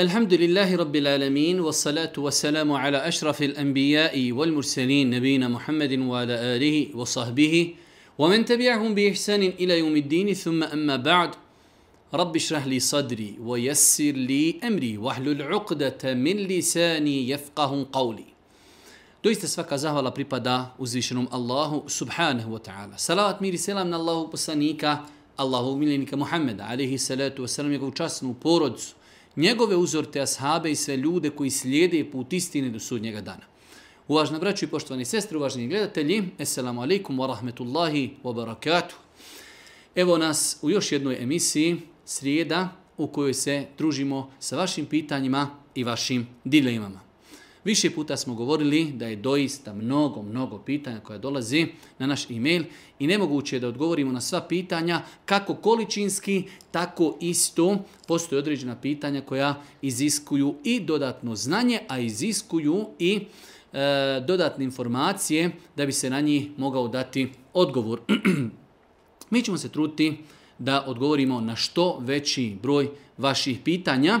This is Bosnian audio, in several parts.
الحمد لله رب العالمين والصلاة والسلام على أشرف الأنبياء والمرسلين نبينا محمد وعلى آله وصحبه ومن تبعهم بإحسان إلى يوم الدين ثم أما بعد رب اشرح لي صدري ويسر لي أمري واحلل عقدة من لساني يفقه قولي Doista svaka zahvala pripada uzvišenom Allahu subhanahu wa ta'ala. Salavat mir i selam na Allahu poslanika, Allahu miljenika Muhammeda, alaihi salatu wa salam, njegovu časnu porodcu, njegove uzorte ashabe i sve ljude koji slijede put istine do sudnjega dana. Uvažna braću i poštovani sestri, uvažni gledatelji, Esselamu alaikum wa rahmetullahi wa barakatuh. Evo nas u još jednoj emisiji srijeda u kojoj se družimo sa vašim pitanjima i vašim dilemama. Više puta smo govorili da je doista mnogo, mnogo pitanja koja dolazi na naš e-mail i nemoguće je da odgovorimo na sva pitanja kako količinski, tako isto postoje određena pitanja koja iziskuju i dodatno znanje, a iziskuju i e, dodatne informacije da bi se na njih mogao dati odgovor. Mi ćemo se truti da odgovorimo na što veći broj vaših pitanja. E,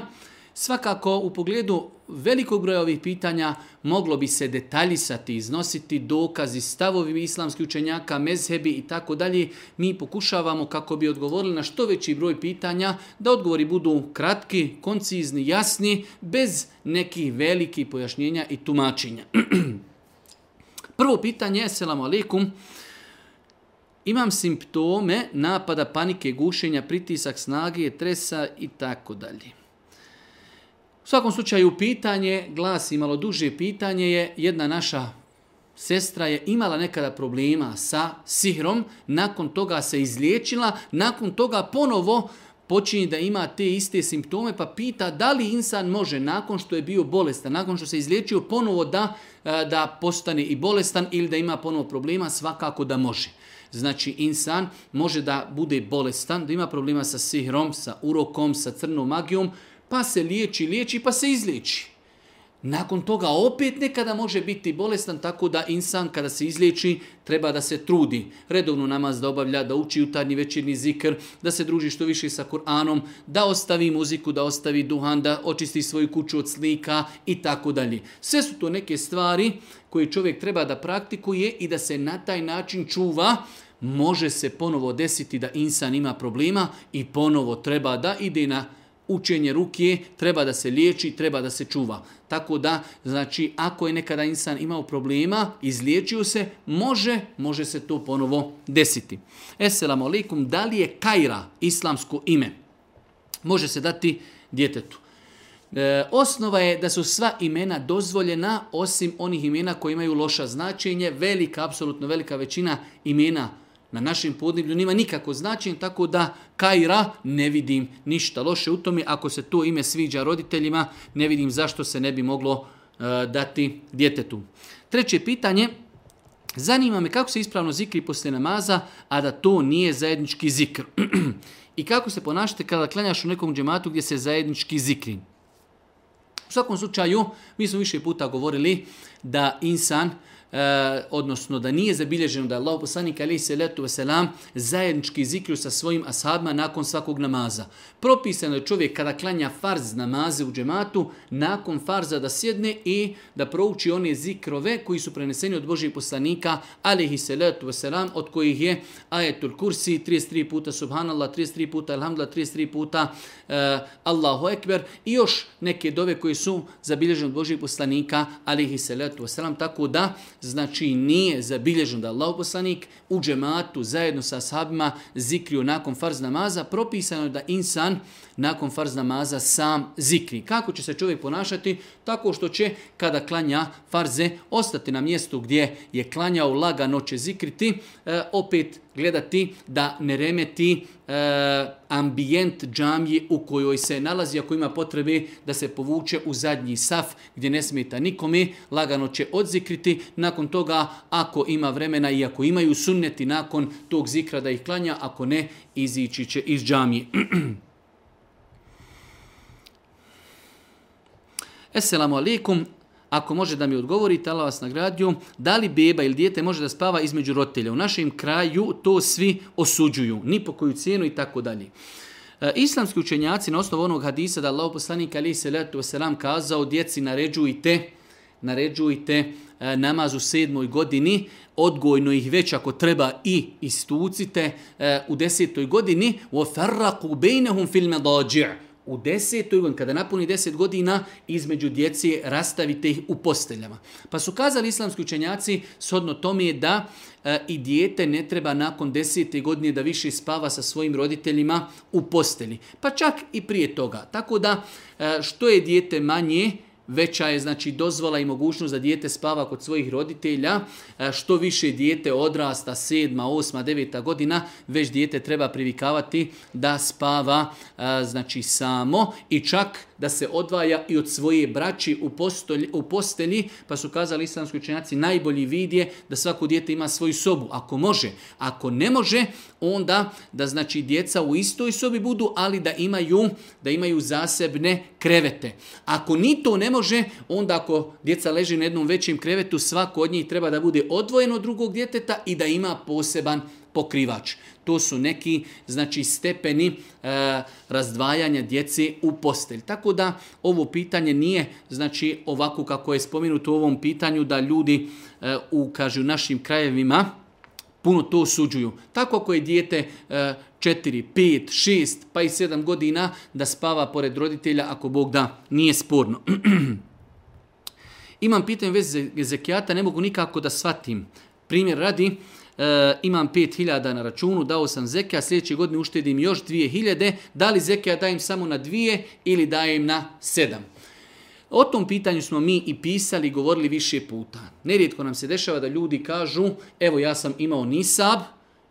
Svakako, u pogledu velikog broja ovih pitanja moglo bi se detaljisati, iznositi dokazi, stavovi islamskih učenjaka, mezhebi i tako dalje. Mi pokušavamo, kako bi odgovorili na što veći broj pitanja, da odgovori budu kratki, koncizni, jasni, bez nekih velikih pojašnjenja i tumačenja. Prvo pitanje, selamu alaikum. Imam simptome napada, panike, gušenja, pritisak, snage, tresa i tako dalje svakom slučaju pitanje, glas i malo duže pitanje je jedna naša sestra je imala nekada problema sa sihrom, nakon toga se izliječila, nakon toga ponovo počinje da ima te iste simptome, pa pita da li insan može nakon što je bio bolestan, nakon što se izliječio, ponovo da, e, da postane i bolestan ili da ima ponovo problema, svakako da može. Znači, insan može da bude bolestan, da ima problema sa sihrom, sa urokom, sa crnom magijom, pa se liječi, liječi, pa se izliječi. Nakon toga opet nekada može biti bolestan, tako da insan kada se izliječi treba da se trudi. Redovnu namaz da obavlja, da uči jutarnji večerni zikr, da se druži što više sa Kur'anom, da ostavi muziku, da ostavi duhan, da očisti svoju kuću od slika i tako dalje. Sve su to neke stvari koje čovjek treba da praktikuje i da se na taj način čuva. Može se ponovo desiti da insan ima problema i ponovo treba da ide na učinu učenje ruke treba da se liječi, treba da se čuva. Tako da, znači, ako je nekada insan imao problema, izliječio se, može, može se to ponovo desiti. Esselamu alaikum, da li je kajra islamsko ime? Može se dati djetetu. E, osnova je da su sva imena dozvoljena, osim onih imena koji imaju loša značenje, velika, apsolutno velika većina imena na našem podneblju nima nikako značenje, tako da kajra ne vidim ništa loše u tome. Ako se to ime sviđa roditeljima, ne vidim zašto se ne bi moglo uh, dati djetetu. Treće pitanje, zanima me kako se ispravno zikri poslije namaza, a da to nije zajednički zikr. I kako se ponašate kada klanjaš u nekom džematu gdje se zajednički zikri? U svakom slučaju, mi smo više puta govorili da insan uh, Uh, odnosno da nije zabilježeno da je Allah poslanik alaihi salatu wasalam zajednički zikrio sa svojim ashabima nakon svakog namaza. Propisano je čovjek kada klanja farz namaze u džematu, nakon farza da sjedne i da prouči one zikrove koji su preneseni od Božih poslanika alaihi salatu wasalam, od kojih je ajetul kursi 33 puta subhanallah, 33 puta alhamdulillah, 33 puta uh, Allahu ekber i još neke dove koje su zabilježene od Božih poslanika alaihi salatu wasalam, tako da znači nije zabilježeno da Allah poslanik u džematu zajedno sa sahabima zikrio nakon farz namaza, propisano je da insan nakon farz namaza sam zikri. Kako će se čovjek ponašati? Tako što će, kada klanja farze, ostati na mjestu gdje je klanjao lagano će zikriti, e, opet gledati da ne remeti e, ambijent džamije u kojoj se nalazi, ako ima potrebe da se povuče u zadnji saf gdje ne smeta nikome, lagano će odzikriti. Nakon toga, ako ima vremena i ako imaju sunneti nakon tog zikra da ih klanja, ako ne, izići će iz džamije. Esselamu alaikum ako može da mi odgovori, tala vas nagradio, da li beba ili dijete može da spava između roditelja? U našem kraju to svi osuđuju, ni po koju cijenu i tako dalje. E, islamski učenjaci na osnovu onog hadisa da Allah poslanik alaihi salatu wasalam kazao djeci naređujte, naređujte e, namaz u sedmoj godini, odgojno ih već ako treba i istucite e, u desetoj godini, u farraku bejnehum filme dođi'a u desetoj godini, kada napuni deset godina, između djece rastavite ih u posteljama. Pa su kazali islamski učenjaci, shodno tome je da e, i dijete ne treba nakon desete godine da više spava sa svojim roditeljima u postelji. Pa čak i prije toga. Tako da, e, što je dijete manje, veća je znači dozvola i mogućnost da dijete spava kod svojih roditelja, e, što više dijete odrasta 7., 8., 9. godina, već dijete treba privikavati da spava e, znači samo i čak da se odvaja i od svoje braći u, postolj, u postelji, pa su kazali islamski učenjaci, najbolji vid je da svako dijete ima svoju sobu, ako može. Ako ne može, onda da znači djeca u istoj sobi budu, ali da imaju, da imaju zasebne krevete. Ako ni to ne može, može, onda ako djeca leži na jednom većem krevetu, svako od njih treba da bude odvojeno od drugog djeteta i da ima poseban pokrivač. To su neki znači stepeni e, razdvajanja djece u postelj. Tako da ovo pitanje nije znači ovako kako je spomenuto u ovom pitanju da ljudi e, u kažu našim krajevima puno to osuđuju. Tako ako je dijete e, 4, 5, 6, pa i 7 godina da spava pored roditelja, ako Bog da, nije sporno. imam pitanje vezi zekijata, ne mogu nikako da shvatim. Primjer radi, e, imam 5000 na računu, dao sam zekija, sljedeće godine uštedim još 2000, da li zekija dajem samo na 2 ili dajem na 7? O tom pitanju smo mi i pisali i govorili više puta. Nerijetko nam se dešava da ljudi kažu, evo ja sam imao nisab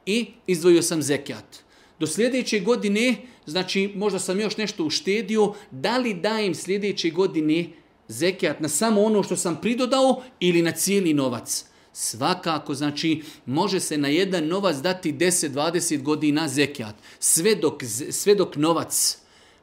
i izdvojio sam zekijat do sljedeće godine, znači možda sam još nešto uštedio, da li dajem sljedeće godine zekijat na samo ono što sam pridodao ili na cijeli novac? Svakako, znači, može se na jedan novac dati 10-20 godina zekijat. Sve dok, sve dok novac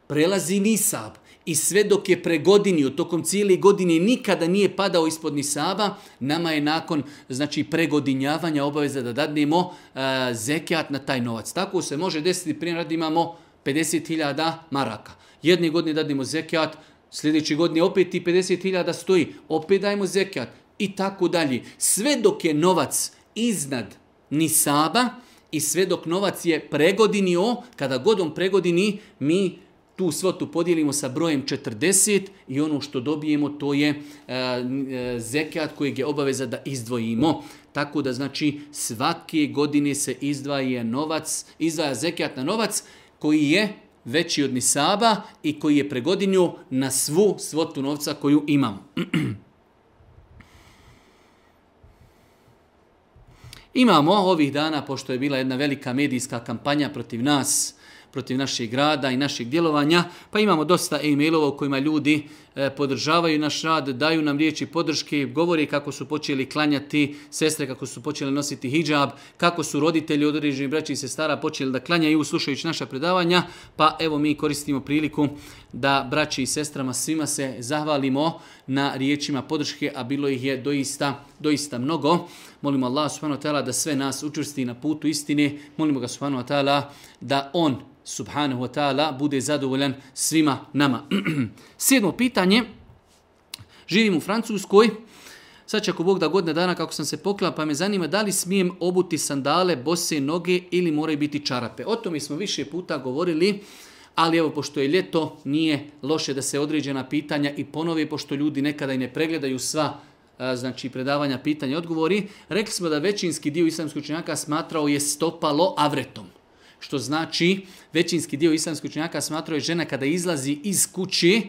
prelazi nisab, i sve dok je pregodinio, tokom cijele godine nikada nije padao ispod nisaba, nama je nakon znači pregodinjavanja obaveza da dadnemo uh, zekijat na taj novac. Tako se može desiti, primjer, da imamo 50.000 maraka. Jedne godine dadnemo zekijat, sljedeći godine opet i 50.000 stoji, opet dajemo zekijat i tako dalje. Sve dok je novac iznad nisaba i sve dok novac je pregodinio, kada godom pregodini, mi pregodinjavamo tu svotu podijelimo sa brojem 40 i ono što dobijemo to je e, e zekijat kojeg je obaveza da izdvojimo. Tako da znači svake godine se izdvaje novac, izdvaja zekijat na novac koji je veći od nisaba i koji je pregodinju na svu svotu novca koju imam. Imamo ovih dana, pošto je bila jedna velika medijska kampanja protiv nas, protiv naših grada i naših djelovanja, pa imamo dosta e-mailova u kojima ljudi e, podržavaju naš rad, daju nam riječi podrške, govori kako su počeli klanjati sestre, kako su počeli nositi hijab, kako su roditelji određeni braći i sestara počeli da klanjaju slušajući naša predavanja, pa evo mi koristimo priliku da braći i sestrama svima se zahvalimo na riječima podrške, a bilo ih je doista, doista mnogo. Molimo Allah subhanahu wa ta'ala da sve nas učvrsti na putu istine, molimo ga subhanahu wa ta'ala da on subhanahu wa ta'ala, bude zadovoljan svima nama. Sjedmo pitanje, živim u Francuskoj, sad će ako Bog da godne dana kako sam se poklao, pa me zanima da li smijem obuti sandale, bose noge ili moraju biti čarape. O tome smo više puta govorili, ali evo pošto je ljeto, nije loše da se određena pitanja i ponove, pošto ljudi nekada i ne pregledaju sva znači predavanja pitanja i odgovori, rekli smo da većinski dio islamskog učenjaka smatrao je stopalo avretom. Što znači, većinski dio islamskih učenjaka smatruje žena kada izlazi iz kući,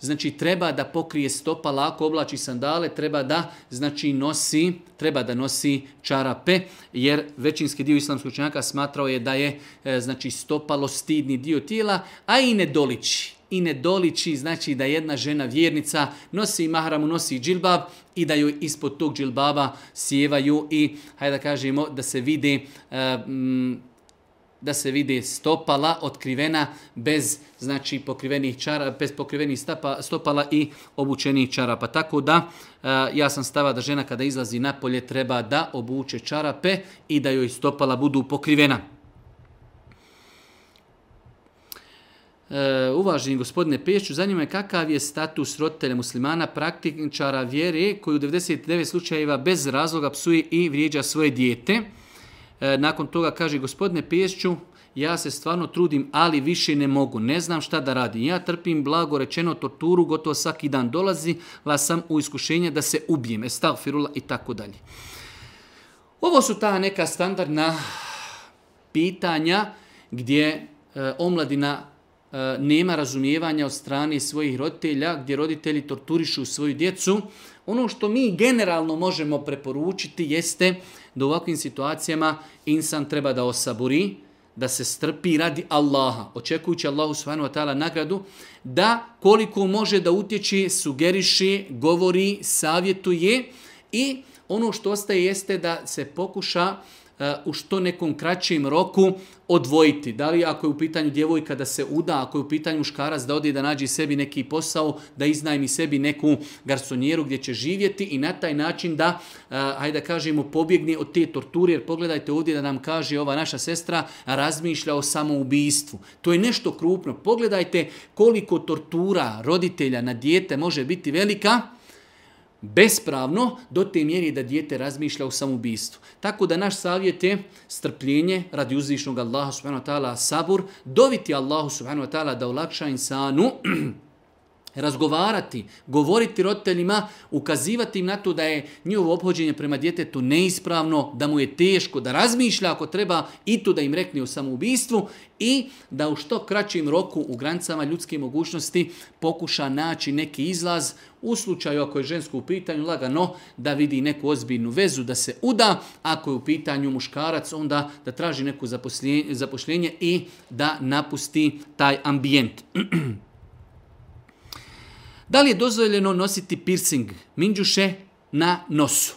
znači treba da pokrije stopa, lako oblači sandale, treba da znači nosi, treba da nosi čarape, jer većinski dio islamskih učenjaka smatrao je da je e, znači stopalo stidni dio tijela, a i ne doliči. I ne doliči znači da jedna žena vjernica nosi mahramu, nosi džilbab i da ju ispod tog džilbaba sjevaju i hajde da kažemo da se vidi uh, e, da se vide stopala otkrivena bez znači pokrivenih čara bez pokrivenih stopa, stopala i obučenih čarapa tako da e, ja sam stava da žena kada izlazi na polje treba da obuče čarape i da joj stopala budu pokrivena E, uvaženi gospodine Peću, zanima je kakav je status roditelja muslimana praktičara vjere koji u 99 slučajeva bez razloga psuje i vrijeđa svoje dijete. E, E, nakon toga kaže, gospodine Pješću, ja se stvarno trudim, ali više ne mogu, ne znam šta da radim. Ja trpim blago rečeno torturu, gotovo svaki dan dolazi, la sam u iskušenje da se ubijem, estalfirula i tako dalje. Ovo su ta neka standardna pitanja gdje e, omladina e, nema razumijevanja od strane svojih roditelja, gdje roditelji torturišu svoju djecu. Ono što mi generalno možemo preporučiti jeste da u ovakvim situacijama insan treba da osaburi, da se strpi radi Allaha, očekujući Allahu subhanahu wa ta'ala nagradu, da koliko može da utječe, sugeriše, govori, savjetuje i ono što ostaje jeste da se pokuša uh, u što nekom kraćem roku odvojiti. Da li ako je u pitanju djevojka da se uda, ako je u pitanju muškarac da ode da nađe sebi neki posao, da iznajmi sebi neku garsonjeru gdje će živjeti i na taj način da, hajde da kažemo, pobjegni od te torture, jer pogledajte ovdje da nam kaže ova naša sestra razmišlja o samoubistvu. To je nešto krupno. Pogledajte koliko tortura roditelja na dijete može biti velika, bespravno do te mjeri da dijete razmišlja o samubistvu. Tako da naš savjet je strpljenje radi uzvišnog Allaha subhanahu wa ta'ala sabur, doviti Allahu subhanahu wa ta'ala da olakša insanu razgovarati, govoriti roditeljima, ukazivati im na to da je njihovo obhođenje prema djetetu neispravno, da mu je teško, da razmišlja ako treba i to da im rekne o samoubistvu i da u što kraćim roku u granicama ljudske mogućnosti pokuša naći neki izlaz u slučaju ako je žensko u pitanju lagano da vidi neku ozbiljnu vezu, da se uda, ako je u pitanju muškarac onda da traži neko zapošljenje, zapošljenje i da napusti taj ambijent. Da li je dozvoljeno nositi piercing minđuše na nosu?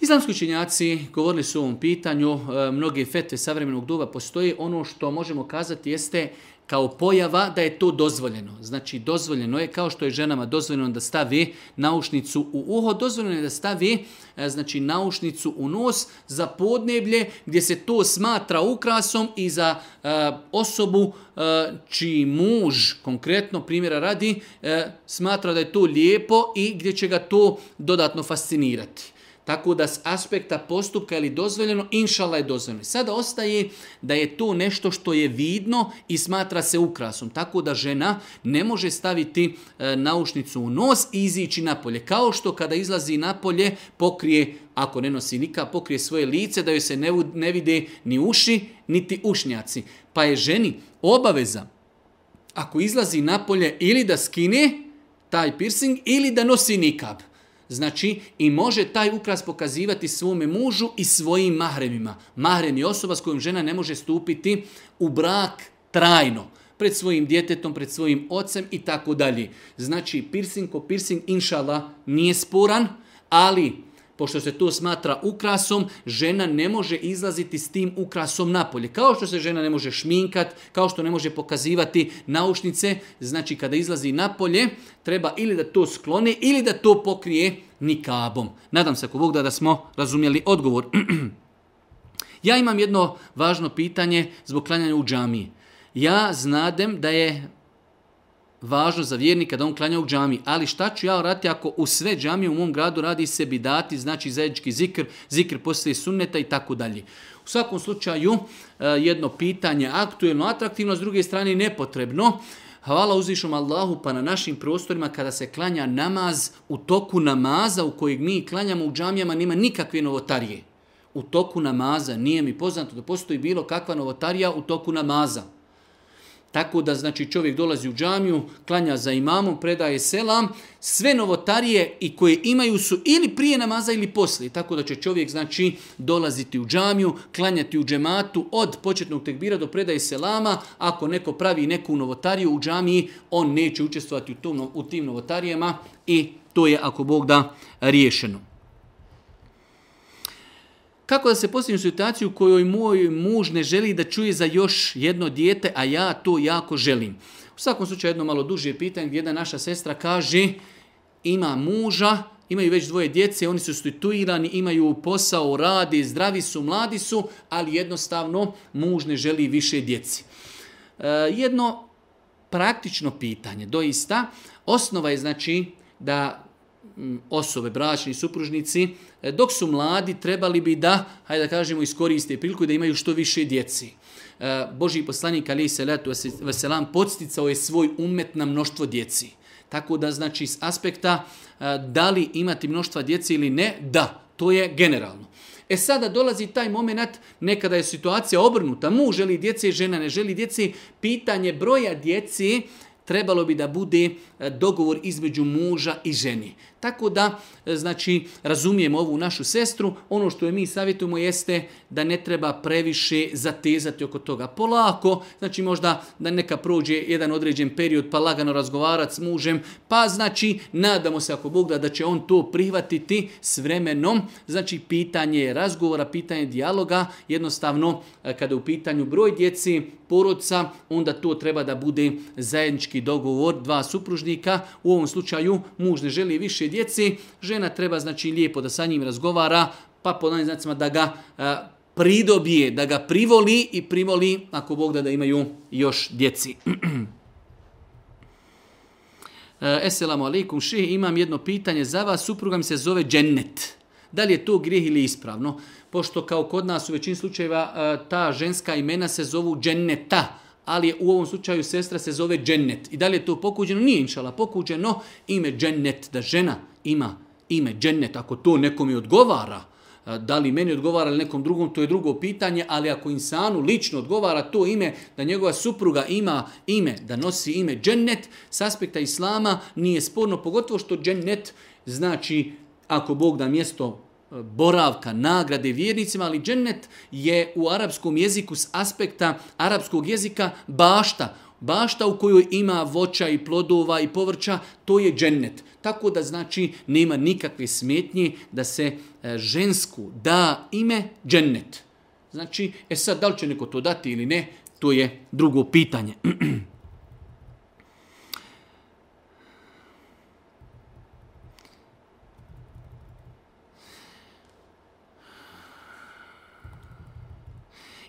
Islamski učenjaci govorili su o ovom pitanju, e, mnoge fetve savremenog duva postoje. Ono što možemo kazati jeste kao pojava da je to dozvoljeno. Znači dozvoljeno je kao što je ženama dozvoljeno da stavi naušnicu u uho, dozvoljeno je da stavi e, znači naušnicu u nos za podneblje gdje se to smatra ukrasom i za e, osobu e, čiji muž konkretno primjera radi e, smatra da je to lijepo i gdje će ga to dodatno fascinirati. Tako da s aspekta postupka je li dozvoljeno, inšala je dozvoljeno. Sada ostaje da je to nešto što je vidno i smatra se ukrasom. Tako da žena ne može staviti e, naušnicu u nos i izići napolje. Kao što kada izlazi napolje pokrije, ako ne nosi nika, pokrije svoje lice da joj se ne, ne vide ni uši, niti ušnjaci. Pa je ženi obaveza, ako izlazi napolje ili da skine taj piercing ili da nosi nikab. Znači, i može taj ukras pokazivati svome mužu i svojim mahremima. Mahrem je osoba s kojom žena ne može stupiti u brak trajno, pred svojim djetetom, pred svojim ocem i tako dalje. Znači, piercing ko piercing, inšala, nije sporan, ali pošto se to smatra ukrasom, žena ne može izlaziti s tim ukrasom napolje. Kao što se žena ne može šminkat, kao što ne može pokazivati naušnice, znači kada izlazi napolje, treba ili da to sklone ili da to pokrije nikabom. Nadam se ako Bog da, da smo razumjeli odgovor. ja imam jedno važno pitanje zbog klanjanja u džamiji. Ja znadem da je važno za vjernika da on klanja u džami, ali šta ću ja raditi ako u sve džami u mom gradu radi se bidati, znači zajednički zikr, zikr poslije sunneta i tako dalje. U svakom slučaju, e, jedno pitanje aktuelno, atraktivno, s druge strane nepotrebno. Hvala uzvišom Allahu pa na našim prostorima kada se klanja namaz u toku namaza u kojeg mi klanjamo u džamijama nema nikakve novotarije. U toku namaza nije mi poznato da postoji bilo kakva novotarija u toku namaza. Tako da znači čovjek dolazi u džamiju, klanja za imamom, predaje selam, sve novotarije i koje imaju su ili prije namaza ili poslije. Tako da će čovjek znači dolaziti u džamiju, klanjati u džematu od početnog tekbira do predaje selama. Ako neko pravi neku novotariju u džamiji, on neće učestvovati u, tom, u tim novotarijama i to je ako Bog da riješeno. Kako da se postavim situaciju u kojoj moj muž ne želi da čuje za još jedno dijete, a ja to jako želim? U svakom slučaju jedno malo duže pitanje gdje jedna naša sestra kaže ima muža, imaju već dvoje djece, oni su situirani, imaju posao, radi, zdravi su, mladi su, ali jednostavno muž ne želi više djeci. E, jedno praktično pitanje, doista, osnova je znači da osobe, bračni supružnici, e, dok su mladi, trebali bi da, hajde da kažemo, iskoriste priliku da imaju što više djeci. E, Boži poslanik Ali Salatu Veselam podsticao je svoj umet na mnoštvo djeci. Tako da, znači, s aspekta e, da li imati mnoštva djeci ili ne, da, to je generalno. E sada dolazi taj moment, nekada je situacija obrnuta, mu želi djeci, žena ne želi djeci, pitanje broja djeci trebalo bi da bude E, dogovor između muža i ženi. Tako da, e, znači, razumijemo ovu našu sestru. Ono što je mi savjetujemo jeste da ne treba previše zatezati oko toga polako. Znači, možda da neka prođe jedan određen period pa lagano razgovarati s mužem. Pa, znači, nadamo se ako Bog da, da će on to prihvatiti s vremenom. Znači, pitanje je razgovora, pitanje dijaloga. Jednostavno, e, kada je u pitanju broj djeci, porodca, onda to treba da bude zajednički dogovor dva supružnika nasljednika, u ovom slučaju muž ne želi više djeci, žena treba znači lijepo da sa njim razgovara, pa po danim znacima da ga e, pridobije, da ga privoli i privoli ako Bog da da imaju još djeci. Esselamu e, alaikum, še imam jedno pitanje za vas, supruga mi se zove Džennet. Da li je to grijeh ili ispravno? Pošto kao kod nas u većin slučajeva e, ta ženska imena se zovu Dženneta, ali u ovom slučaju sestra se zove džennet. I da li je to pokuđeno? Nije inšala pokuđeno. Ime džennet, da žena ima ime džennet, ako to nekom je odgovara, da li meni odgovara ili nekom drugom, to je drugo pitanje, ali ako insanu lično odgovara to ime, da njegova supruga ima ime, da nosi ime džennet, s aspekta islama nije sporno, pogotovo što džennet znači, ako Bog da mjesto boravka, nagrade vjernicima, ali džennet je u arapskom jeziku s aspekta arapskog jezika bašta. Bašta u kojoj ima voća i plodova i povrća, to je džennet. Tako da znači nema nikakve smetnje da se e, žensku da ime džennet. Znači, e sad, da li će neko to dati ili ne, to je drugo pitanje.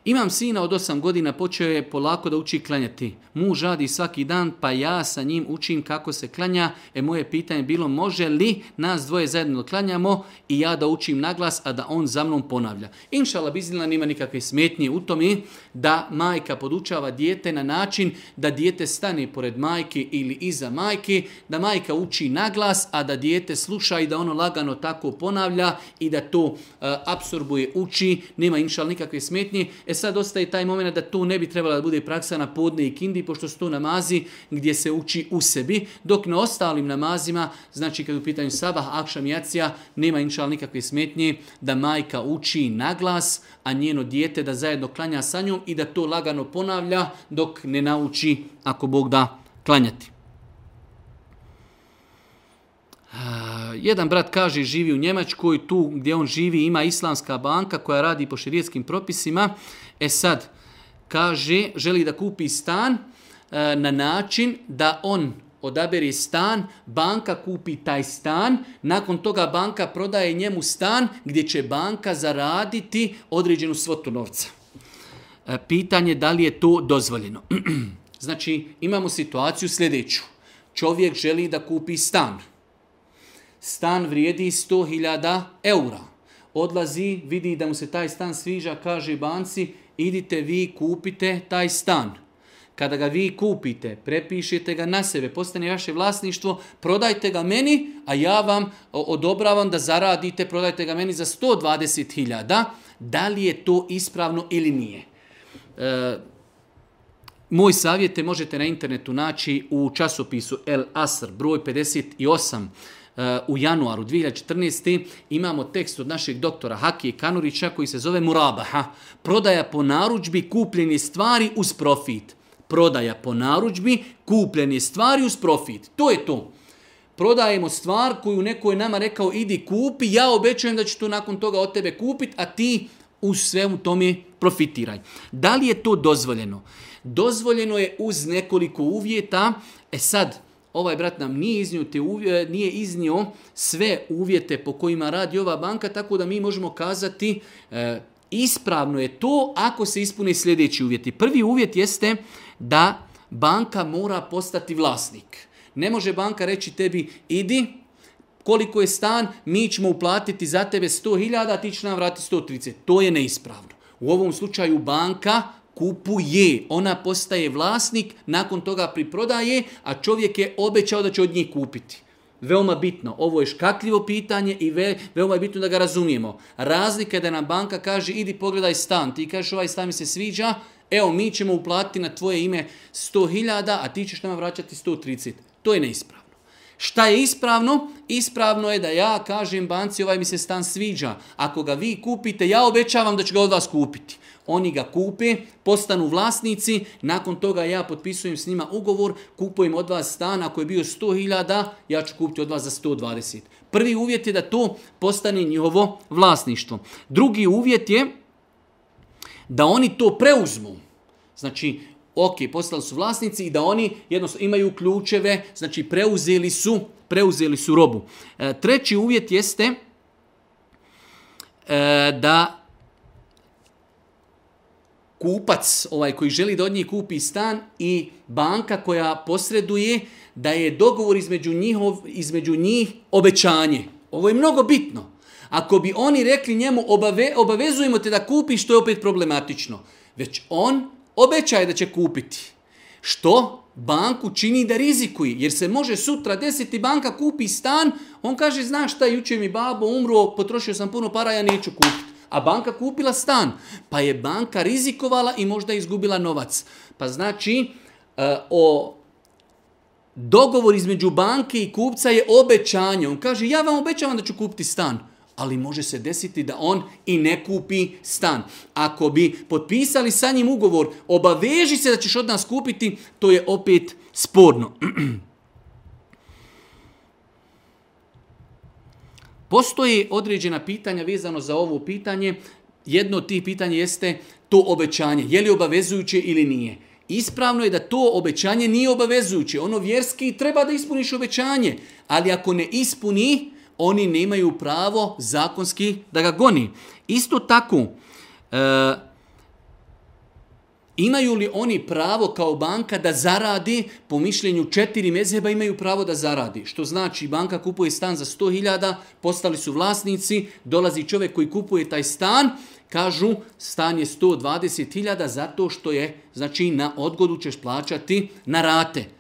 Imam sina od 8 godina, počeo je polako da uči klanjati. Muž radi svaki dan, pa ja sa njim učim kako se klanja. E moje pitanje je bilo, može li nas dvoje zajedno klanjamo i ja da učim naglas, a da on za mnom ponavlja. Inšala Bizlina nima nikakve smetnje u tome da majka podučava dijete na način da dijete stane pored majke ili iza majke, da majka uči naglas, a da dijete sluša i da ono lagano tako ponavlja i da to uh, e, absorbuje, uči, nema inšala nikakve smetnje. E E sad ostaje taj moment da to ne bi trebala da bude praksa na podne i kindi, pošto su to namazi gdje se uči u sebi, dok na ostalim namazima, znači kad u pitanju sabah, akšam, jacija, nema inšal nikakve smetnje da majka uči na glas, a njeno dijete da zajedno klanja sa njom i da to lagano ponavlja dok ne nauči, ako Bog da, klanjati. Jedan brat kaže živi u Njemačkoj, tu gdje on živi ima islamska banka koja radi po širijetskim propisima. E sad, kaže, želi da kupi stan e, na način da on odaberi stan, banka kupi taj stan, nakon toga banka prodaje njemu stan gdje će banka zaraditi određenu svotu novca. E, pitanje da li je to dozvoljeno. znači, imamo situaciju sljedeću. Čovjek želi da kupi stan. Stan vrijedi 100.000 eura. Odlazi, vidi da mu se taj stan sviža, kaže banci, idite vi kupite taj stan. Kada ga vi kupite, prepišete ga na sebe, postane vaše vlasništvo, prodajte ga meni, a ja vam odobravam da zaradite, prodajte ga meni za 120.000, da li je to ispravno ili nije. E, moj savjet te možete na internetu naći u časopisu El Asr, broj 58 u januaru 2014. imamo tekst od našeg doktora Hakije Kanurića koji se zove Murabaha. Prodaja po naručbi kupljeni stvari uz profit. Prodaja po naručbi kupljeni stvari uz profit. To je to. Prodajemo stvar koju neko je nama rekao idi kupi, ja obećujem da ću to nakon toga od tebe kupit, a ti u svemu tome profitiraj. Da li je to dozvoljeno? Dozvoljeno je uz nekoliko uvjeta. E sad, ovaj brat nam nije iznio, te uvje, nije iznio sve uvjete po kojima radi ova banka, tako da mi možemo kazati e, ispravno je to ako se ispune sljedeći uvjeti. Prvi uvjet jeste da banka mora postati vlasnik. Ne može banka reći tebi idi, koliko je stan, mi ćemo uplatiti za tebe 100.000, a ti će nam vratiti 130. To je neispravno. U ovom slučaju banka kupuje, ona postaje vlasnik, nakon toga priprodaje, a čovjek je obećao da će od njih kupiti. Veoma bitno, ovo je škakljivo pitanje i ve, veoma je bitno da ga razumijemo. Razlika je da nam banka kaže, idi pogledaj stan, ti kažeš ovaj stan mi se sviđa, evo mi ćemo uplatiti na tvoje ime 100.000, a ti ćeš nama vraćati 130. To je neispravo. Šta je ispravno? Ispravno je da ja kažem banci ovaj mi se stan sviđa. Ako ga vi kupite, ja obećavam da ću ga od vas kupiti. Oni ga kupe, postanu vlasnici, nakon toga ja potpisujem s njima ugovor, kupujem od vas stan, ako je bio 100.000, ja ću kupiti od vas za 120. Prvi uvjet je da to postane njihovo vlasništvo. Drugi uvjet je da oni to preuzmu. Znači, ok, postali su vlasnici i da oni jednostavno imaju ključeve, znači preuzeli su, preuzeli su robu. E, treći uvjet jeste e, da kupac, ovaj koji želi da od njih kupi stan i banka koja posreduje, da je dogovor između, njihov, između njih obećanje. Ovo je mnogo bitno. Ako bi oni rekli njemu obave, obavezujemo te da kupiš, to je opet problematično. Već on obeća je da će kupiti. Što? Banku čini da rizikuje, jer se može sutra desiti banka kupi stan, on kaže, znaš šta, juče mi babo umro, potrošio sam puno para, ja neću kupiti. A banka kupila stan, pa je banka rizikovala i možda izgubila novac. Pa znači, e, o dogovor između banke i kupca je obećanje. On kaže, ja vam obećavam da ću kupiti stan ali može se desiti da on i ne kupi stan. Ako bi potpisali sa njim ugovor, obaveži se da ćeš od nas kupiti, to je opet sporno. Postoje određena pitanja vezano za ovo pitanje. Jedno od tih pitanja jeste to obećanje. Je li obavezujuće ili nije? Ispravno je da to obećanje nije obavezujuće. Ono vjerski treba da ispuniš obećanje, ali ako ne ispuni, oni nemaju pravo zakonski da ga goni. Isto tako, e, imaju li oni pravo kao banka da zaradi, po mišljenju četiri mezheba imaju pravo da zaradi. Što znači, banka kupuje stan za 100.000, postali su vlasnici, dolazi čovjek koji kupuje taj stan, kažu stan je 120.000 zato što je, znači na odgodu ćeš plaćati na rate.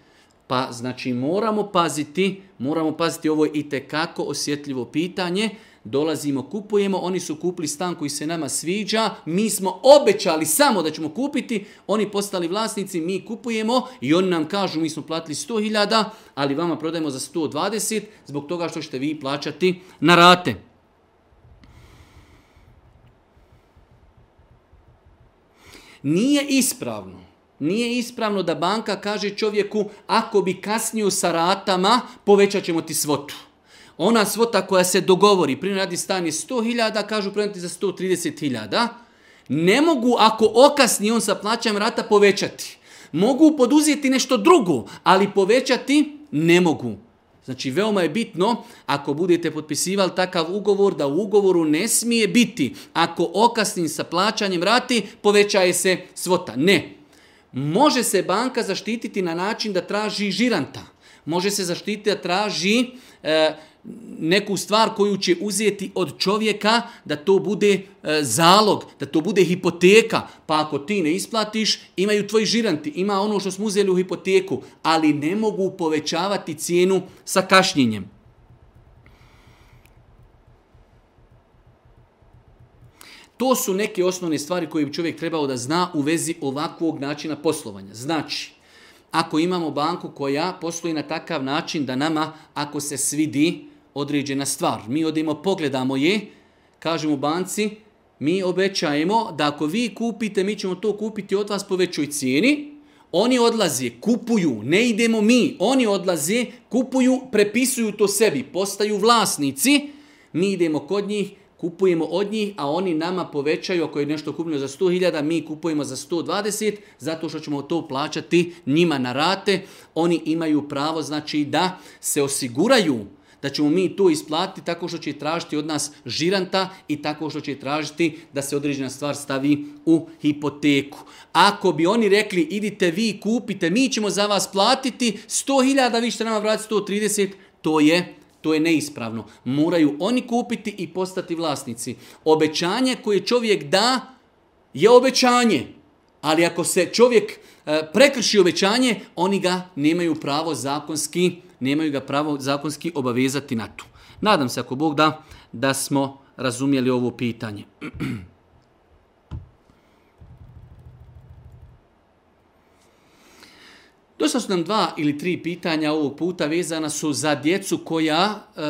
Pa znači moramo paziti, moramo paziti ovo i te kako osjetljivo pitanje. Dolazimo, kupujemo, oni su kupili stan koji se nama sviđa, mi smo obećali samo da ćemo kupiti, oni postali vlasnici, mi kupujemo i oni nam kažu mi smo platili 100.000, ali vama prodajemo za 120 zbog toga što ćete vi plaćati na rate. Nije ispravno Nije ispravno da banka kaže čovjeku ako bi kasnio sa ratama, povećat ćemo ti svotu. Ona svota koja se dogovori, primjer radi stan je 100.000, kažu prenati za 130.000, ne mogu ako okasni on sa plaćanjem rata povećati. Mogu poduzeti nešto drugo, ali povećati ne mogu. Znači, veoma je bitno, ako budete potpisivali takav ugovor, da u ugovoru ne smije biti. Ako okasnim sa plaćanjem rati, povećaje se svota. Ne. Ne. Može se banka zaštititi na način da traži žiranta. Može se zaštititi da traži e, neku stvar koju će uzeti od čovjeka da to bude e, zalog, da to bude hipoteka. Pa ako ti ne isplatiš, imaju tvoji žiranti, ima ono što smo uzeli u hipoteku, ali ne mogu povećavati cijenu sa kašnjenjem. To su neke osnovne stvari koje bi čovjek trebao da zna u vezi ovakvog načina poslovanja. Znači, ako imamo banku koja posluje na takav način da nama, ako se svidi određena stvar, mi odimo pogledamo je, kažemo banci, mi obećajemo da ako vi kupite, mi ćemo to kupiti od vas po većoj cijeni, Oni odlaze, kupuju, ne idemo mi. Oni odlaze, kupuju, prepisuju to sebi, postaju vlasnici. Mi idemo kod njih, kupujemo od njih, a oni nama povećaju, ako je nešto kupljeno za 100.000, mi kupujemo za 120, zato što ćemo to plaćati njima na rate. Oni imaju pravo, znači, da se osiguraju da ćemo mi to isplatiti tako što će tražiti od nas žiranta i tako što će tražiti da se određena stvar stavi u hipoteku. Ako bi oni rekli, idite vi, kupite, mi ćemo za vas platiti 100.000, vi ćete nama vratiti 130, to je To je neispravno. Moraju oni kupiti i postati vlasnici. Obećanje koje čovjek da je obećanje. Ali ako se čovjek e, prekrši obećanje, oni ga nemaju pravo zakonski, nemaju ga pravo zakonski obavezati na to. Nadam se ako Bog da da smo razumjeli ovo pitanje. Dosta su nam dva ili tri pitanja ovog puta vezana su za djecu koja e,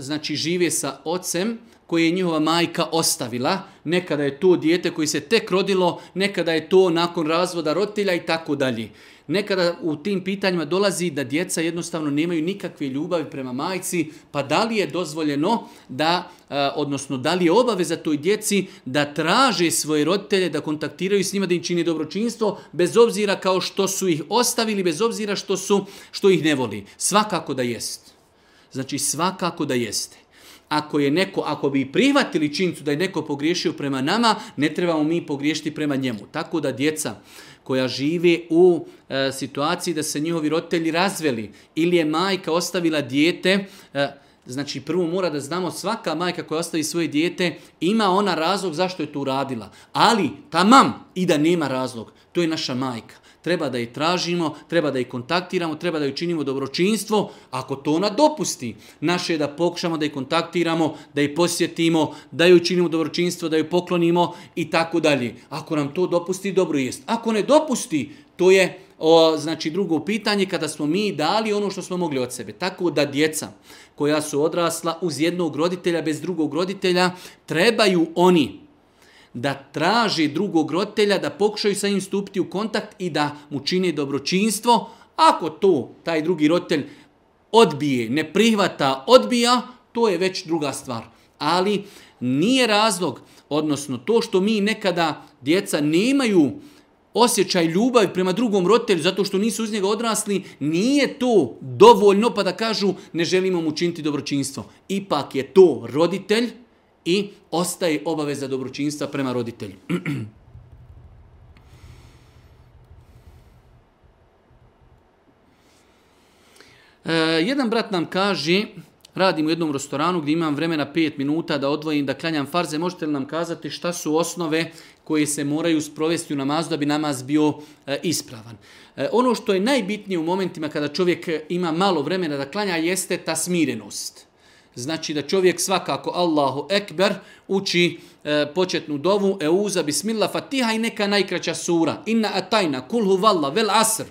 znači žive sa ocem koje je njihova majka ostavila. Nekada je to dijete koji se tek rodilo, nekada je to nakon razvoda roditelja i tako dalje nekada u tim pitanjima dolazi da djeca jednostavno nemaju nikakve ljubavi prema majci, pa da li je dozvoljeno da, e, odnosno da li je obaveza toj djeci da traže svoje roditelje, da kontaktiraju s njima, da im čini dobročinstvo, bez obzira kao što su ih ostavili, bez obzira što, su, što ih ne voli. Svakako da jeste. Znači svakako da jeste. Ako je neko, ako bi prihvatili činjenicu da je neko pogriješio prema nama, ne trebamo mi pogriješiti prema njemu. Tako da djeca, koja žive u e, situaciji da se njihovi roditelji razveli ili je majka ostavila dijete, e, znači prvo mora da znamo svaka majka koja ostavi svoje dijete, ima ona razlog zašto je to uradila. Ali, tamam, i da nema razlog, to je naša majka treba da je tražimo, treba da je kontaktiramo, treba da je činimo dobročinstvo, ako to ona dopusti. Naše je da pokušamo da je kontaktiramo, da je posjetimo, da je učinimo dobročinstvo, da je poklonimo i tako dalje. Ako nam to dopusti, dobro jest. Ako ne dopusti, to je o, znači drugo pitanje kada smo mi dali ono što smo mogli od sebe. Tako da djeca koja su odrasla uz jednog roditelja, bez drugog roditelja, trebaju oni da traži drugog roditelja, da pokušaju sa njim stupiti u kontakt i da mu čine dobročinstvo. Ako to taj drugi roditelj odbije, ne prihvata, odbija, to je već druga stvar. Ali nije razlog, odnosno to što mi nekada djeca nemaju osjećaj ljubavi prema drugom roditelju zato što nisu uz njega odrasli, nije to dovoljno pa da kažu ne želimo mu činiti dobročinstvo. Ipak je to roditelj, i ostaje obaveza dobročinstva prema roditelju. E, jedan brat nam kaže, radim u jednom restoranu gdje imam vremena 5 minuta da odvojim, da klanjam farze, možete li nam kazati šta su osnove koje se moraju sprovesti u namazu da bi namaz bio e, ispravan. E, ono što je najbitnije u momentima kada čovjek ima malo vremena da klanja jeste ta smirenost. E, Znači da čovjek svakako Allahu Ekber uči e, početnu dovu, Euza, Bismillah, Fatiha i neka najkraća sura. Inna atajna, kul huvalla, vel asr.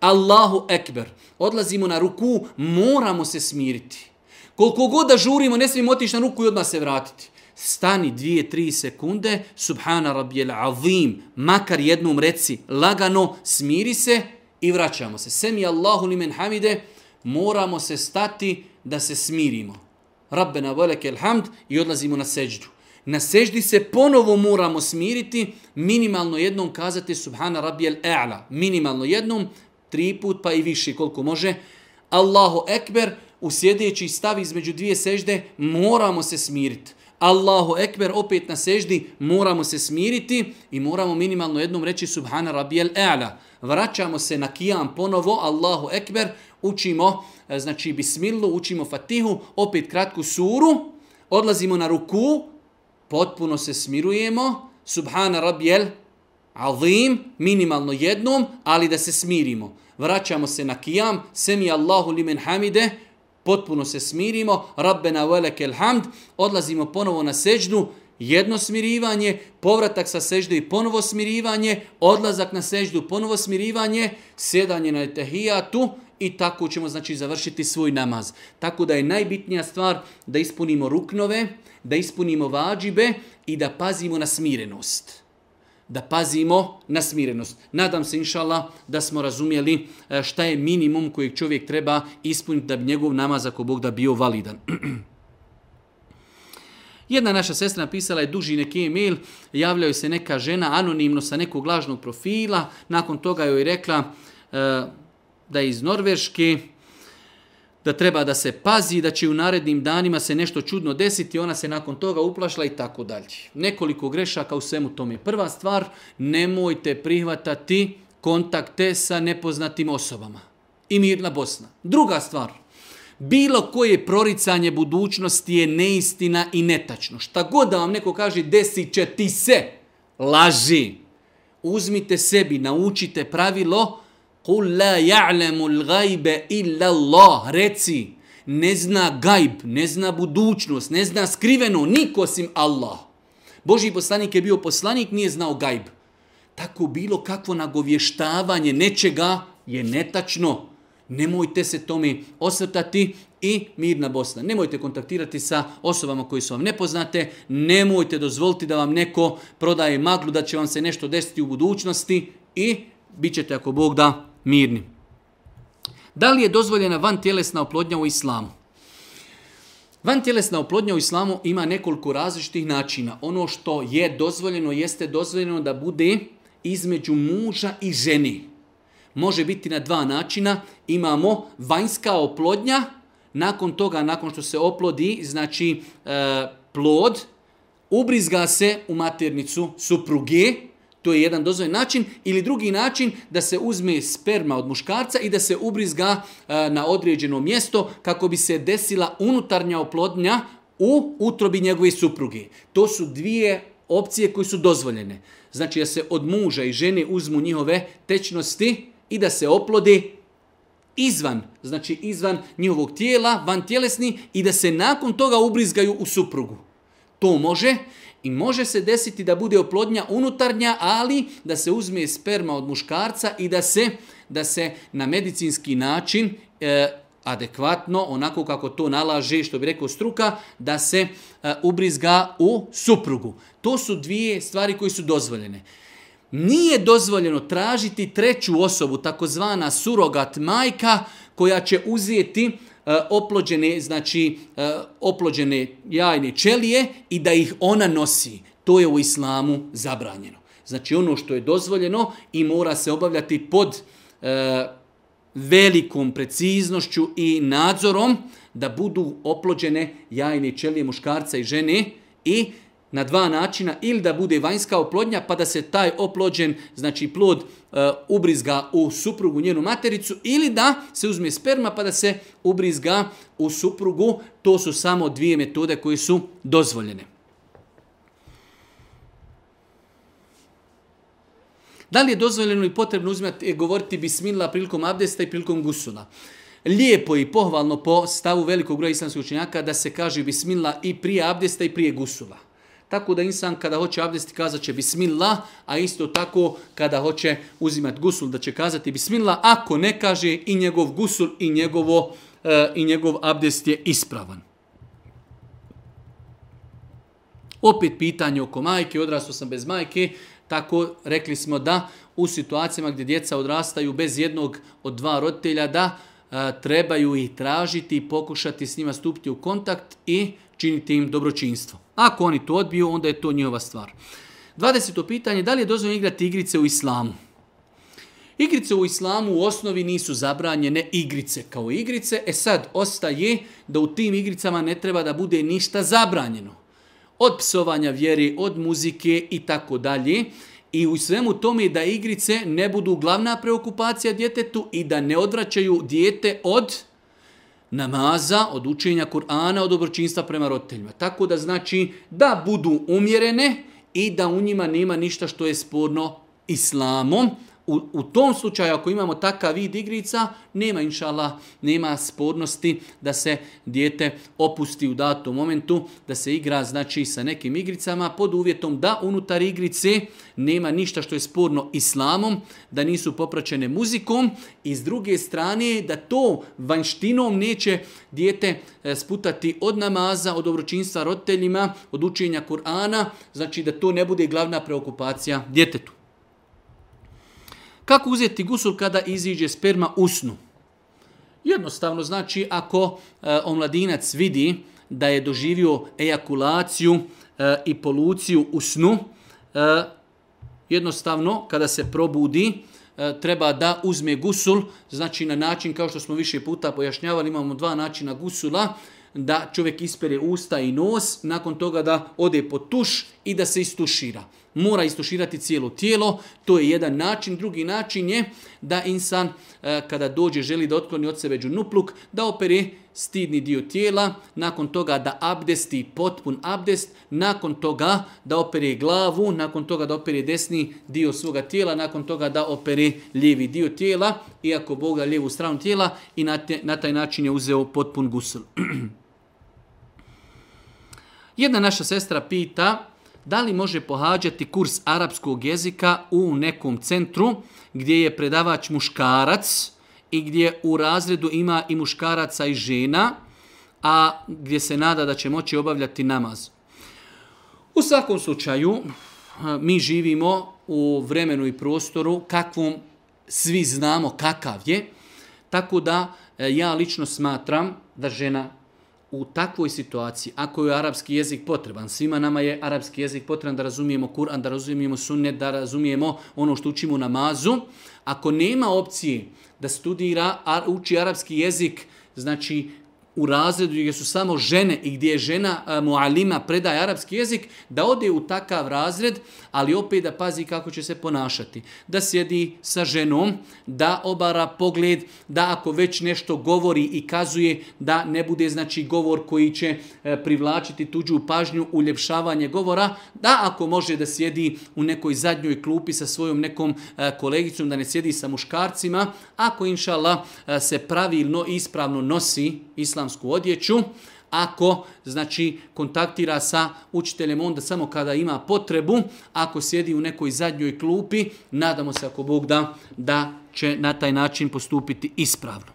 Allahu Ekber. Odlazimo na ruku, moramo se smiriti. Koliko god da žurimo, ne smijemo otići na ruku i odmah se vratiti. Stani dvije, tri sekunde, subhana rabijel avim, makar jednom reci, lagano, smiri se i vraćamo se. Semi Allahu limen hamide, moramo se stati da se smirimo. Rabbena veleke ilhamd i odlazimo na seđdu. Na seždi se ponovo moramo smiriti, minimalno jednom kazati subhana rabijel e'la. Minimalno jednom, tri put pa i više koliko može. Allahu ekber, u sjedeći stav između dvije sežde, moramo se smiriti. Allahu ekber, opet na seždi, moramo se smiriti i moramo minimalno jednom reći subhana rabijel e'la. Vraćamo se na kijam ponovo, Allahu ekber, učimo e, znači bismilu, učimo fatihu, opet kratku suru, odlazimo na ruku, potpuno se smirujemo, subhana rabijel, azim, minimalno jednom, ali da se smirimo. Vraćamo se na kijam, semi Allahu limen hamide, potpuno se smirimo, rabbena velekel hamd, odlazimo ponovo na seđdu, jedno smirivanje, povratak sa seždu i ponovo smirivanje, odlazak na seždu, ponovo smirivanje, sjedanje na etahijatu, uh, i tako ćemo znači završiti svoj namaz. Tako da je najbitnija stvar da ispunimo ruknove, da ispunimo vađibe i da pazimo na smirenost. Da pazimo na smirenost. Nadam se, inšala, da smo razumjeli e, šta je minimum kojeg čovjek treba ispuniti da bi njegov namaz, ako Bog da bio validan. Jedna naša sestra napisala je duži neki email, javljao se neka žena anonimno sa nekog lažnog profila, nakon toga joj rekla, e, da je iz Norveške, da treba da se pazi, da će u narednim danima se nešto čudno desiti, ona se nakon toga uplašla i tako dalje. Nekoliko grešaka u svemu tome. Prva stvar, nemojte prihvatati kontakte sa nepoznatim osobama. I mirna Bosna. Druga stvar, bilo koje proricanje budućnosti je neistina i netačno. Šta god da vam neko kaže, desit će ti se, laži. Uzmite sebi, naučite pravilo, laži Qul la ya'lamu al-ghaiba illa Allah. Reci, ne zna gajb, ne zna budućnost, ne zna skriveno niko osim Allah. Boži poslanik je bio poslanik, nije znao gajb. Tako bilo kakvo nagovještavanje nečega je netačno. Nemojte se tome osvrtati i mirna Bosna. Nemojte kontaktirati sa osobama koji su vam nepoznate, nemojte dozvoliti da vam neko prodaje maglu, da će vam se nešto desiti u budućnosti i bit ćete ako Bog da mirni. Da li je dozvoljena van tjelesna oplodnja u islamu? Van tjelesna oplodnja u islamu ima nekoliko različitih načina. Ono što je dozvoljeno jeste dozvoljeno da bude između muža i ženi. Može biti na dva načina. Imamo vanjska oplodnja, nakon toga, nakon što se oplodi, znači e, plod, ubrizga se u maternicu supruge, To je jedan dozvoj način ili drugi način da se uzme sperma od muškarca i da se ubrizga e, na određeno mjesto kako bi se desila unutarnja oplodnja u utrobi njegove supruge. To su dvije opcije koje su dozvoljene. Znači da se od muža i žene uzmu njihove tečnosti i da se oplode izvan, znači izvan njihovog tijela, van tjelesni i da se nakon toga ubrizgaju u suprugu. To može, i može se desiti da bude oplodnja unutarnja, ali da se uzme sperma od muškarca i da se da se na medicinski način e, adekvatno, onako kako to nalaže, što bi rekao struka, da se e, ubrizga u suprugu. To su dvije stvari koje su dozvoljene. Nije dozvoljeno tražiti treću osobu, takozvana surogat majka, koja će uzeti E, oplođene, znači e, oplođene jajne čelije i da ih ona nosi. To je u islamu zabranjeno. Znači ono što je dozvoljeno i mora se obavljati pod e, velikom preciznošću i nadzorom da budu oplođene jajne čelije muškarca i žene i e, na dva načina ili da bude vanjska oplodnja pa da se taj oplođen, znači plod, e, ubrizga u suprugu njenu matericu ili da se uzme sperma pa da se ubrizga u suprugu. To su samo dvije metode koje su dozvoljene. Da li je dozvoljeno i potrebno uzimati, e, govoriti bismillah prilikom abdesta i prilikom gusula? Lijepo i pohvalno po stavu velikog broja islamskog učenjaka da se kaže bismillah i prije abdesta i prije gusula. Tako da insan kada hoće abdesti kazat će bismillah, a isto tako kada hoće uzimati gusul da će kazati bismillah, ako ne kaže i njegov gusul i, njegovo, e, i njegov abdest je ispravan. Opet pitanje oko majke, odrastao sam bez majke, tako rekli smo da u situacijama gdje djeca odrastaju bez jednog od dva roditelja, da e, trebaju ih tražiti i pokušati s njima stupiti u kontakt i činiti im dobročinstvo. Ako oni to odbiju, onda je to njihova stvar. 20. pitanje, da li je dozvoljeno igrati igrice u islamu? Igrice u islamu u osnovi nisu zabranjene igrice kao igrice, e sad ostaje da u tim igricama ne treba da bude ništa zabranjeno. Od psovanja vjere, od muzike i tako dalje. I u svemu tome da igrice ne budu glavna preokupacija djetetu i da ne odvraćaju dijete od igrice namaza, od učenja Kur'ana, od obročinstva prema roditeljima. Tako da znači da budu umjerene i da u njima nema ništa što je sporno islamom, U, u tom slučaju, ako imamo takav vid igrica, nema inšala, nema spornosti da se dijete opusti u datom momentu, da se igra znači sa nekim igricama, pod uvjetom da unutar igrice nema ništa što je sporno islamom, da nisu popraćene muzikom i s druge strane da to vanštinom neće dijete e, sputati od namaza, od obročinstva roditeljima, od učenja Kur'ana, znači da to ne bude glavna preokupacija djetetu. Kako uzeti gusul kada iziđe sperma u snu? Jednostavno, znači ako e, omladinac vidi da je doživio ejakulaciju e, i poluciju u snu, e, jednostavno kada se probudi, e, treba da uzme gusul, znači na način kao što smo više puta pojašnjavali, imamo dva načina gusula, da čovjek ispere usta i nos, nakon toga da ode pod tuš i da se istušira mora istuširati cijelo tijelo, to je jedan način. Drugi način je da insan e, kada dođe želi da otkloni od sebe džunupluk, da opere stidni dio tijela, nakon toga da abdesti potpun abdest, nakon toga da opere glavu, nakon toga da opere desni dio svoga tijela, nakon toga da opere lijevi dio tijela, iako Boga lijevu stranu tijela i na, te, na taj način je uzeo potpun gusl. Jedna naša sestra pita, da li može pohađati kurs arapskog jezika u nekom centru gdje je predavač muškarac i gdje u razredu ima i muškaraca i žena, a gdje se nada da će moći obavljati namaz. U svakom slučaju, mi živimo u vremenu i prostoru kakvom svi znamo kakav je, tako da e, ja lično smatram da žena u takvoj situaciji, ako je arapski jezik potreban, svima nama je arapski jezik potreban da razumijemo Kur'an, da razumijemo sunnet, da razumijemo ono što učimo namazu, ako nema opcije da studira, uči arapski jezik, znači u razredu gdje su samo žene i gdje je žena mu'alima predaje arapski jezik, da ode u takav razred, ali opet da pazi kako će se ponašati. Da sjedi sa ženom, da obara pogled, da ako već nešto govori i kazuje, da ne bude znači govor koji će e, privlačiti tuđu pažnju, uljepšavanje govora, da ako može da sjedi u nekoj zadnjoj klupi sa svojom nekom e, kolegicom, da ne sjedi sa muškarcima, ako inšala e, se pravilno i ispravno nosi islam islamsku odjeću, ako znači kontaktira sa učiteljem onda samo kada ima potrebu, ako sjedi u nekoj zadnjoj klupi, nadamo se ako Bog da, da će na taj način postupiti ispravno.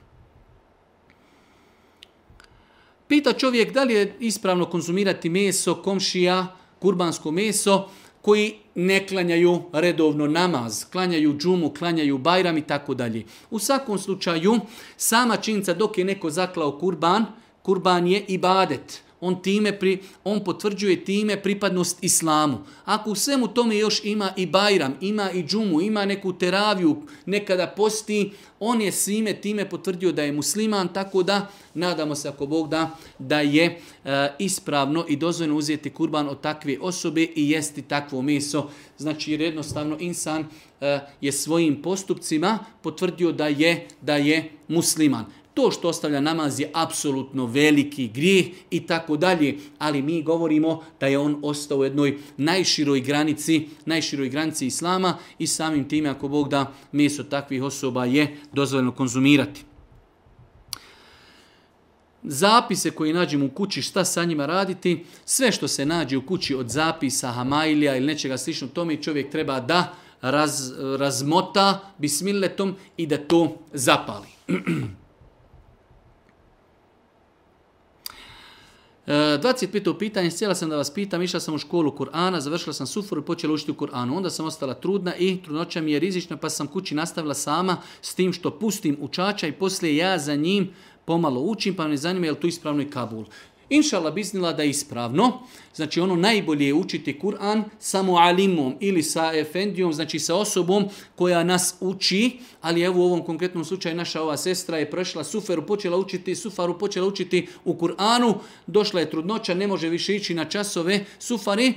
Pita čovjek da li je ispravno konzumirati meso, komšija, kurbansko meso, koji ne klanjaju redovno namaz, klanjaju džumu, klanjaju bajram i tako dalje. U svakom slučaju, sama činjica dok je neko zaklao kurban, kurban je ibadet. badet on time pri, on potvrđuje time pripadnost islamu. Ako u svemu tome još ima i bajram, ima i džumu, ima neku teraviju, nekada posti, on je svime time potvrdio da je musliman, tako da nadamo se ako Bog da, da je e, ispravno i dozvojno uzeti kurban od takve osobe i jesti takvo meso. Znači, jer jednostavno insan e, je svojim postupcima potvrdio da je, da je musliman to što ostavlja namaz je apsolutno veliki grijeh i tako dalje, ali mi govorimo da je on ostao u jednoj najširoj granici, najširoj granici islama i samim time ako Bog da meso takvih osoba je dozvoljeno konzumirati. Zapise koje nađemo u kući, šta sa njima raditi, sve što se nađe u kući od zapisa, hamailija ili nečega slično, tome čovjek treba da raz, razmota bismiletom i da to zapali. 25. E, pitanje, htjela sam da vas pitam, išla sam u školu Kur'ana, završila sam sufor i počela učiti u Kur'anu. Onda sam ostala trudna i trudnoća mi je rizična, pa sam kući nastavila sama s tim što pustim učača i poslije ja za njim pomalo učim, pa me zanima je li tu ispravno i Kabul. Inšala biznila da je ispravno, znači ono najbolje je učiti Kur'an samo alimom ili sa efendijom, znači sa osobom koja nas uči, ali evo u ovom konkretnom slučaju naša ova sestra je prošla suferu, počela učiti sufaru, počela učiti u Kur'anu, došla je trudnoća, ne može više ići na časove sufari,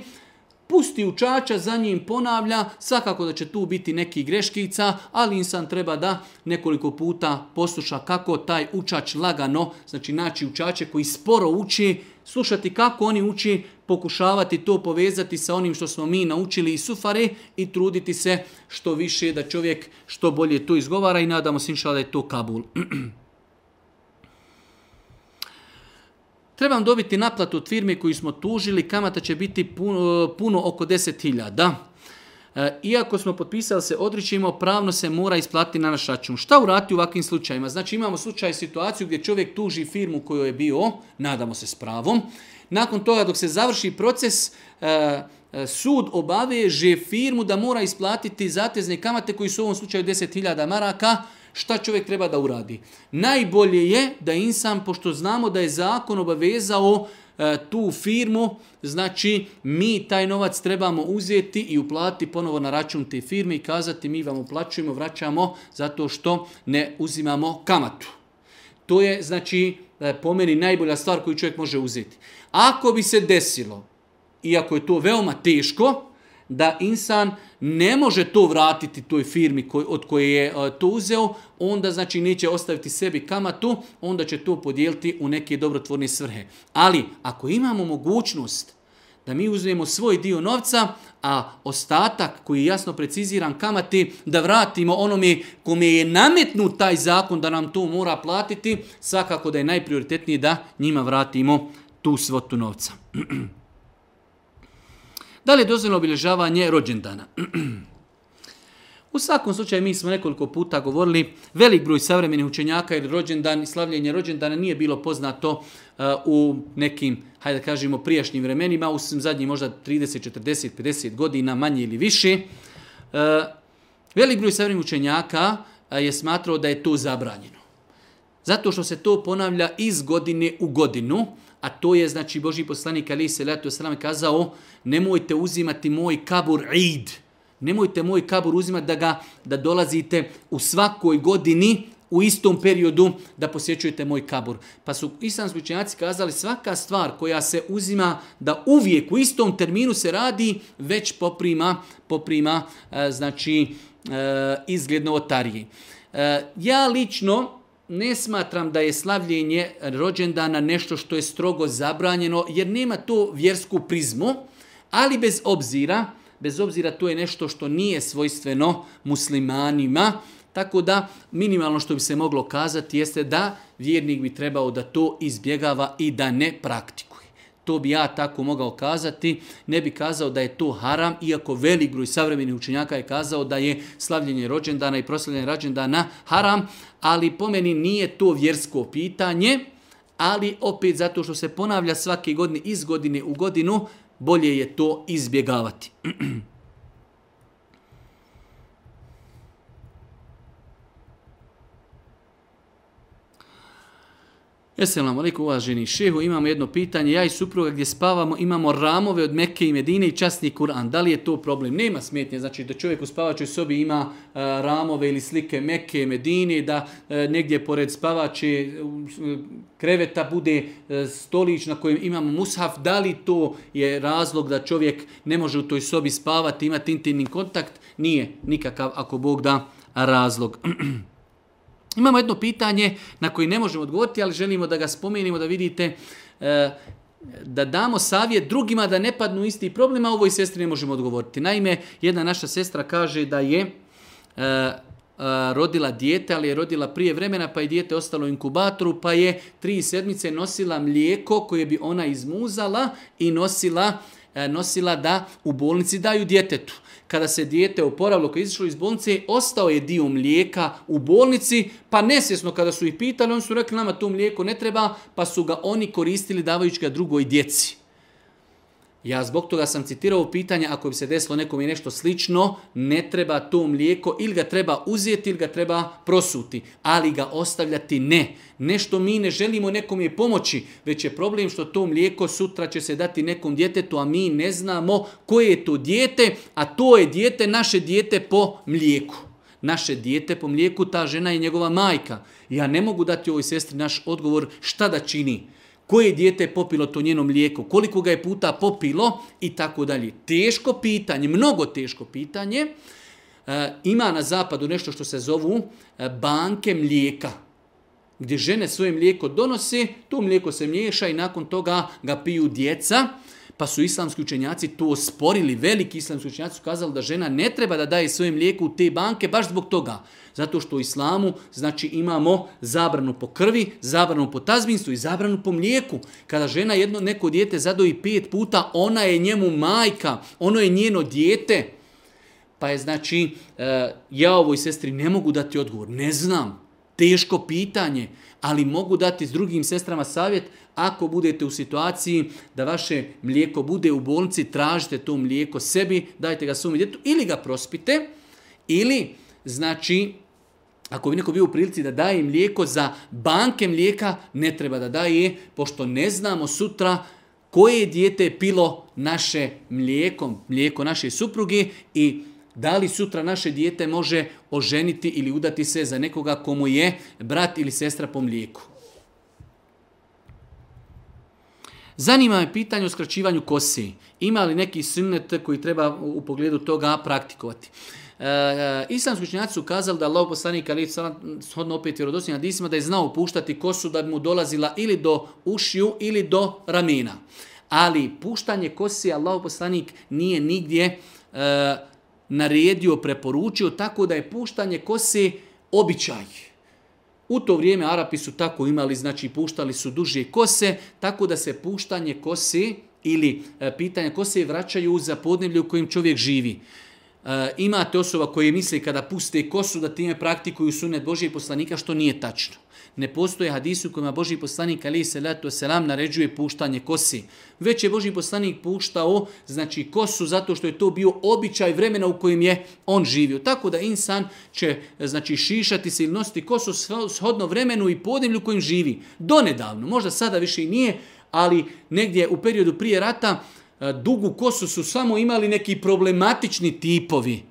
pusti učača, za njim ponavlja, svakako da će tu biti neki greškica, ali insan treba da nekoliko puta posluša kako taj učač lagano, znači naći učače koji sporo uči, slušati kako oni uči, pokušavati to povezati sa onim što smo mi naučili iz sufare i truditi se što više da čovjek što bolje to izgovara i nadamo se inšala da je to kabul. Trebam dobiti naplatu od firme koju smo tužili, kamata će biti puno, puno oko 10.000. E, iako smo potpisali se odričimo, pravno se mora isplatiti na naš račun. Šta urati u ovakvim slučajima? Znači imamo slučaj situaciju gdje čovjek tuži firmu koju je bio, nadamo se s pravom. Nakon toga dok se završi proces, e, e, sud obaveže firmu da mora isplatiti zatezne kamate koji su u ovom slučaju 10.000 maraka, Šta čovjek treba da uradi? Najbolje je da insan, pošto znamo da je zakon obavezao e, tu firmu, znači mi taj novac trebamo uzeti i uplati ponovo na račun te firme i kazati mi vam uplaćujemo, vraćamo zato što ne uzimamo kamatu. To je znači e, po meni najbolja stvar koju čovjek može uzeti. Ako bi se desilo, iako je to veoma teško, da insan ne može to vratiti toj firmi koj, od koje je uh, to uzeo, onda znači neće ostaviti sebi kamatu, onda će to podijeliti u neke dobrotvorne svrhe. Ali ako imamo mogućnost da mi uzmemo svoj dio novca, a ostatak koji je jasno preciziran kamati, da vratimo onome kome je nametnut taj zakon da nam to mora platiti, svakako da je najprioritetnije da njima vratimo tu svotu novca. Da li je dozvoljeno obilježavanje rođendana? U svakom slučaju mi smo nekoliko puta govorili velik broj savremenih učenjaka jer rođendan i slavljenje rođendana nije bilo poznato e, u nekim, hajde da kažemo, prijašnjim vremenima, u zadnjih možda 30, 40, 50 godina, manje ili više. E, velik broj savremenih učenjaka e, je smatrao da je to zabranjeno. Zato što se to ponavlja iz godine u godinu, a to je znači Boži poslanik Ali se letu selam kazao nemojte uzimati moj kabur id nemojte moj kabur uzimati da ga da dolazite u svakoj godini u istom periodu da posjećujete moj kabur. Pa su islamski učenjaci kazali svaka stvar koja se uzima da uvijek u istom terminu se radi već poprima, poprima e, znači e, izgled novotarije. E, ja lično ne smatram da je slavljenje rođendana nešto što je strogo zabranjeno, jer nema to vjersku prizmu, ali bez obzira, bez obzira to je nešto što nije svojstveno muslimanima, tako da minimalno što bi se moglo kazati jeste da vjernik bi trebao da to izbjegava i da ne praktikuje. To bi ja tako mogao kazati, ne bi kazao da je to haram, iako velik broj savremenih učenjaka je kazao da je slavljenje rođendana i proslavljenje rođendana haram, ali po meni nije to vjersko pitanje, ali opet zato što se ponavlja svake godine iz godine u godinu, bolje je to izbjegavati. Assalamu alaikum, uvaženi šehu, imamo jedno pitanje, ja i supruga gdje spavamo imamo ramove od Mekke i Medine i časni Kur'an, da li je to problem? Nema smetnje, znači da čovjek u spavačoj sobi ima uh, ramove ili slike Mekke i Medine, da uh, negdje pored spavače uh, kreveta bude uh, stolić na kojem imamo mushaf, da li to je razlog da čovjek ne može u toj sobi spavati, imati intimni kontakt? Nije nikakav, ako Bog da, razlog. Imamo jedno pitanje na koje ne možemo odgovoriti, ali želimo da ga spomenimo, da vidite e, da damo savjet drugima da ne padnu isti problem, a ovoj sestri ne možemo odgovoriti. Naime, jedna naša sestra kaže da je e, e, rodila dijete, ali je rodila prije vremena, pa je dijete ostalo u inkubatoru, pa je tri sedmice nosila mlijeko koje bi ona izmuzala i nosila, nosila da u bolnici daju djetetu kada se dijete oporavilo, kada je izišlo iz bolnice, ostao je dio mlijeka u bolnici, pa nesvjesno kada su ih pitali, oni su rekli nama to mlijeko ne treba, pa su ga oni koristili davajući ga drugoj djeci. Ja zbog toga sam citirao pitanje, ako bi se desilo nekom i nešto slično, ne treba to mlijeko, ili ga treba uzijeti, ili ga treba prosuti, ali ga ostavljati ne. Nešto mi ne želimo nekom je pomoći, već je problem što to mlijeko sutra će se dati nekom djetetu, a mi ne znamo koje je to djete, a to je djete, naše djete po mlijeku. Naše djete po mlijeku, ta žena je njegova majka. Ja ne mogu dati ovoj sestri naš odgovor šta da čini koje dijete je popilo to njeno mlijeko, koliko ga je puta popilo i tako dalje. Teško pitanje, mnogo teško pitanje, e, ima na zapadu nešto što se zovu e, banke mlijeka, gdje žene svoje mlijeko donose, to mlijeko se mliješa i nakon toga ga piju djeca, pa su islamski učenjaci to sporili, veliki islamski učenjaci su kazali da žena ne treba da daje svojem lijeku u te banke baš zbog toga. Zato što u islamu znači imamo zabranu po krvi, zabranu po tazbinstvu i zabranu po mlijeku. Kada žena jedno neko dijete zadoji pet puta, ona je njemu majka, ono je njeno dijete. Pa je znači, e, ja ovoj sestri ne mogu dati odgovor, ne znam, teško pitanje, ali mogu dati s drugim sestrama savjet, Ako budete u situaciji da vaše mlijeko bude u bolnici, tražite to mlijeko sebi, dajte ga svom djetu ili ga prospite, ili, znači, ako bi neko bio u prilici da daje mlijeko za banke mlijeka, ne treba da daje, pošto ne znamo sutra koje dijete je pilo naše mlijeko, mlijeko naše supruge i da li sutra naše dijete može oženiti ili udati se za nekoga komu je brat ili sestra po mlijeku. Zanima je pitanje o skraćivanju kose. Ima li neki sunnet koji treba u pogledu toga praktikovati? E, e islamski učinjaci su kazali da Allah poslanik Ali Salam, shodno opet vjerodosljena disima, da je znao puštati kosu da bi mu dolazila ili do ušiju ili do ramena. Ali puštanje kose Allah poslanik nije nigdje e, naredio, preporučio, tako da je puštanje kose običaj. E, U to vrijeme Arapi su tako imali, znači puštali su duže kose, tako da se puštanje kose ili e, pitanje kose vraćaju za podneblje u kojim čovjek živi. Eh, imate osoba koje misli kada puste kosu da time praktikuju sunet Božijeg poslanika, što nije tačno. Ne postoje hadisu kojima Božji poslanik ali se letu selam naređuje puštanje kosi. Već je Božji poslanik puštao znači kosu zato što je to bio običaj vremena u kojem je on živio. Tako da insan će eh, znači šišati se ili nositi kosu shodno vremenu i podimlju kojim živi. Donedavno, možda sada više i nije, ali negdje u periodu prije rata uh, dugu kosu su samo imali neki problematični tipovi.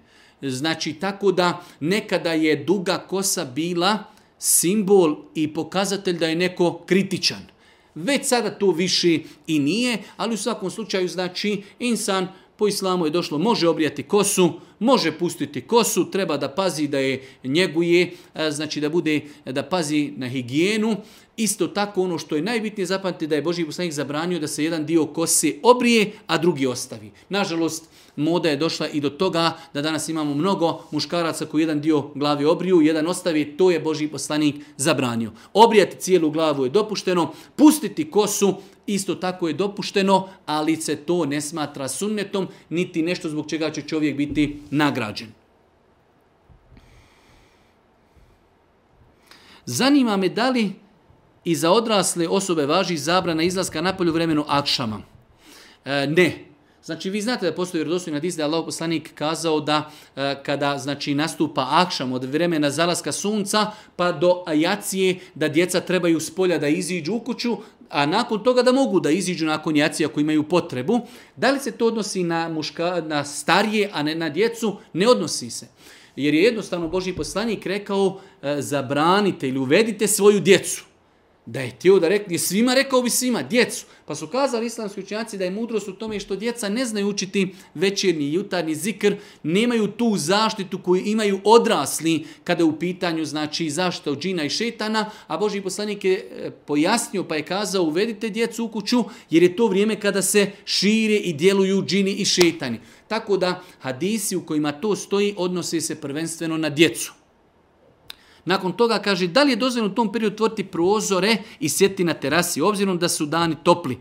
Znači, tako da nekada je duga kosa bila simbol i pokazatelj da je neko kritičan. Već sada to više i nije, ali u svakom slučaju znači insan po islamu je došlo, može obrijati kosu, može pustiti kosu, treba da pazi da je njeguje, znači da bude, da pazi na higijenu. Uh, Isto tako ono što je najbitnije zapamtiti da je Boži poslanik zabranio da se jedan dio kose obrije, a drugi ostavi. Nažalost, moda je došla i do toga da danas imamo mnogo muškaraca koji jedan dio glavi obriju, jedan ostavi, to je Boži poslanik zabranio. Obrijati cijelu glavu je dopušteno, pustiti kosu isto tako je dopušteno, ali se to ne smatra sunnetom, niti nešto zbog čega će čovjek biti nagrađen. Zanima me da li i za odrasle osobe važi zabrana izlaska napolje u vremenu akšama. E, ne. Znači, vi znate da postoji vjerozostojna diz da je Allah poslanik kazao da e, kada znači, nastupa akšam od vremena zalaska sunca pa do jacije da djeca trebaju s polja da iziđu u kuću, a nakon toga da mogu da iziđu nakon jacije ako imaju potrebu. Da li se to odnosi na, muška, na starije, a ne na djecu? Ne odnosi se. Jer je jednostavno Boži poslanik rekao e, zabranite ili uvedite svoju djecu. Da je htio da rekli, svima rekao bi svima, djecu. Pa su kazali islamski učenjaci da je mudrost u tome što djeca ne znaju učiti večerni jutarni zikr, nemaju tu zaštitu koju imaju odrasli kada je u pitanju znači zaštita od džina i šetana, a Boži poslanik je e, pojasnio pa je kazao uvedite djecu u kuću jer je to vrijeme kada se šire i djeluju džini i šetani. Tako da hadisi u kojima to stoji odnose se prvenstveno na djecu. Nakon toga kaže da li je dozvoljeno u tom periodu otvoriti prozore i sjeti na terasi, obzirom da su dani topli.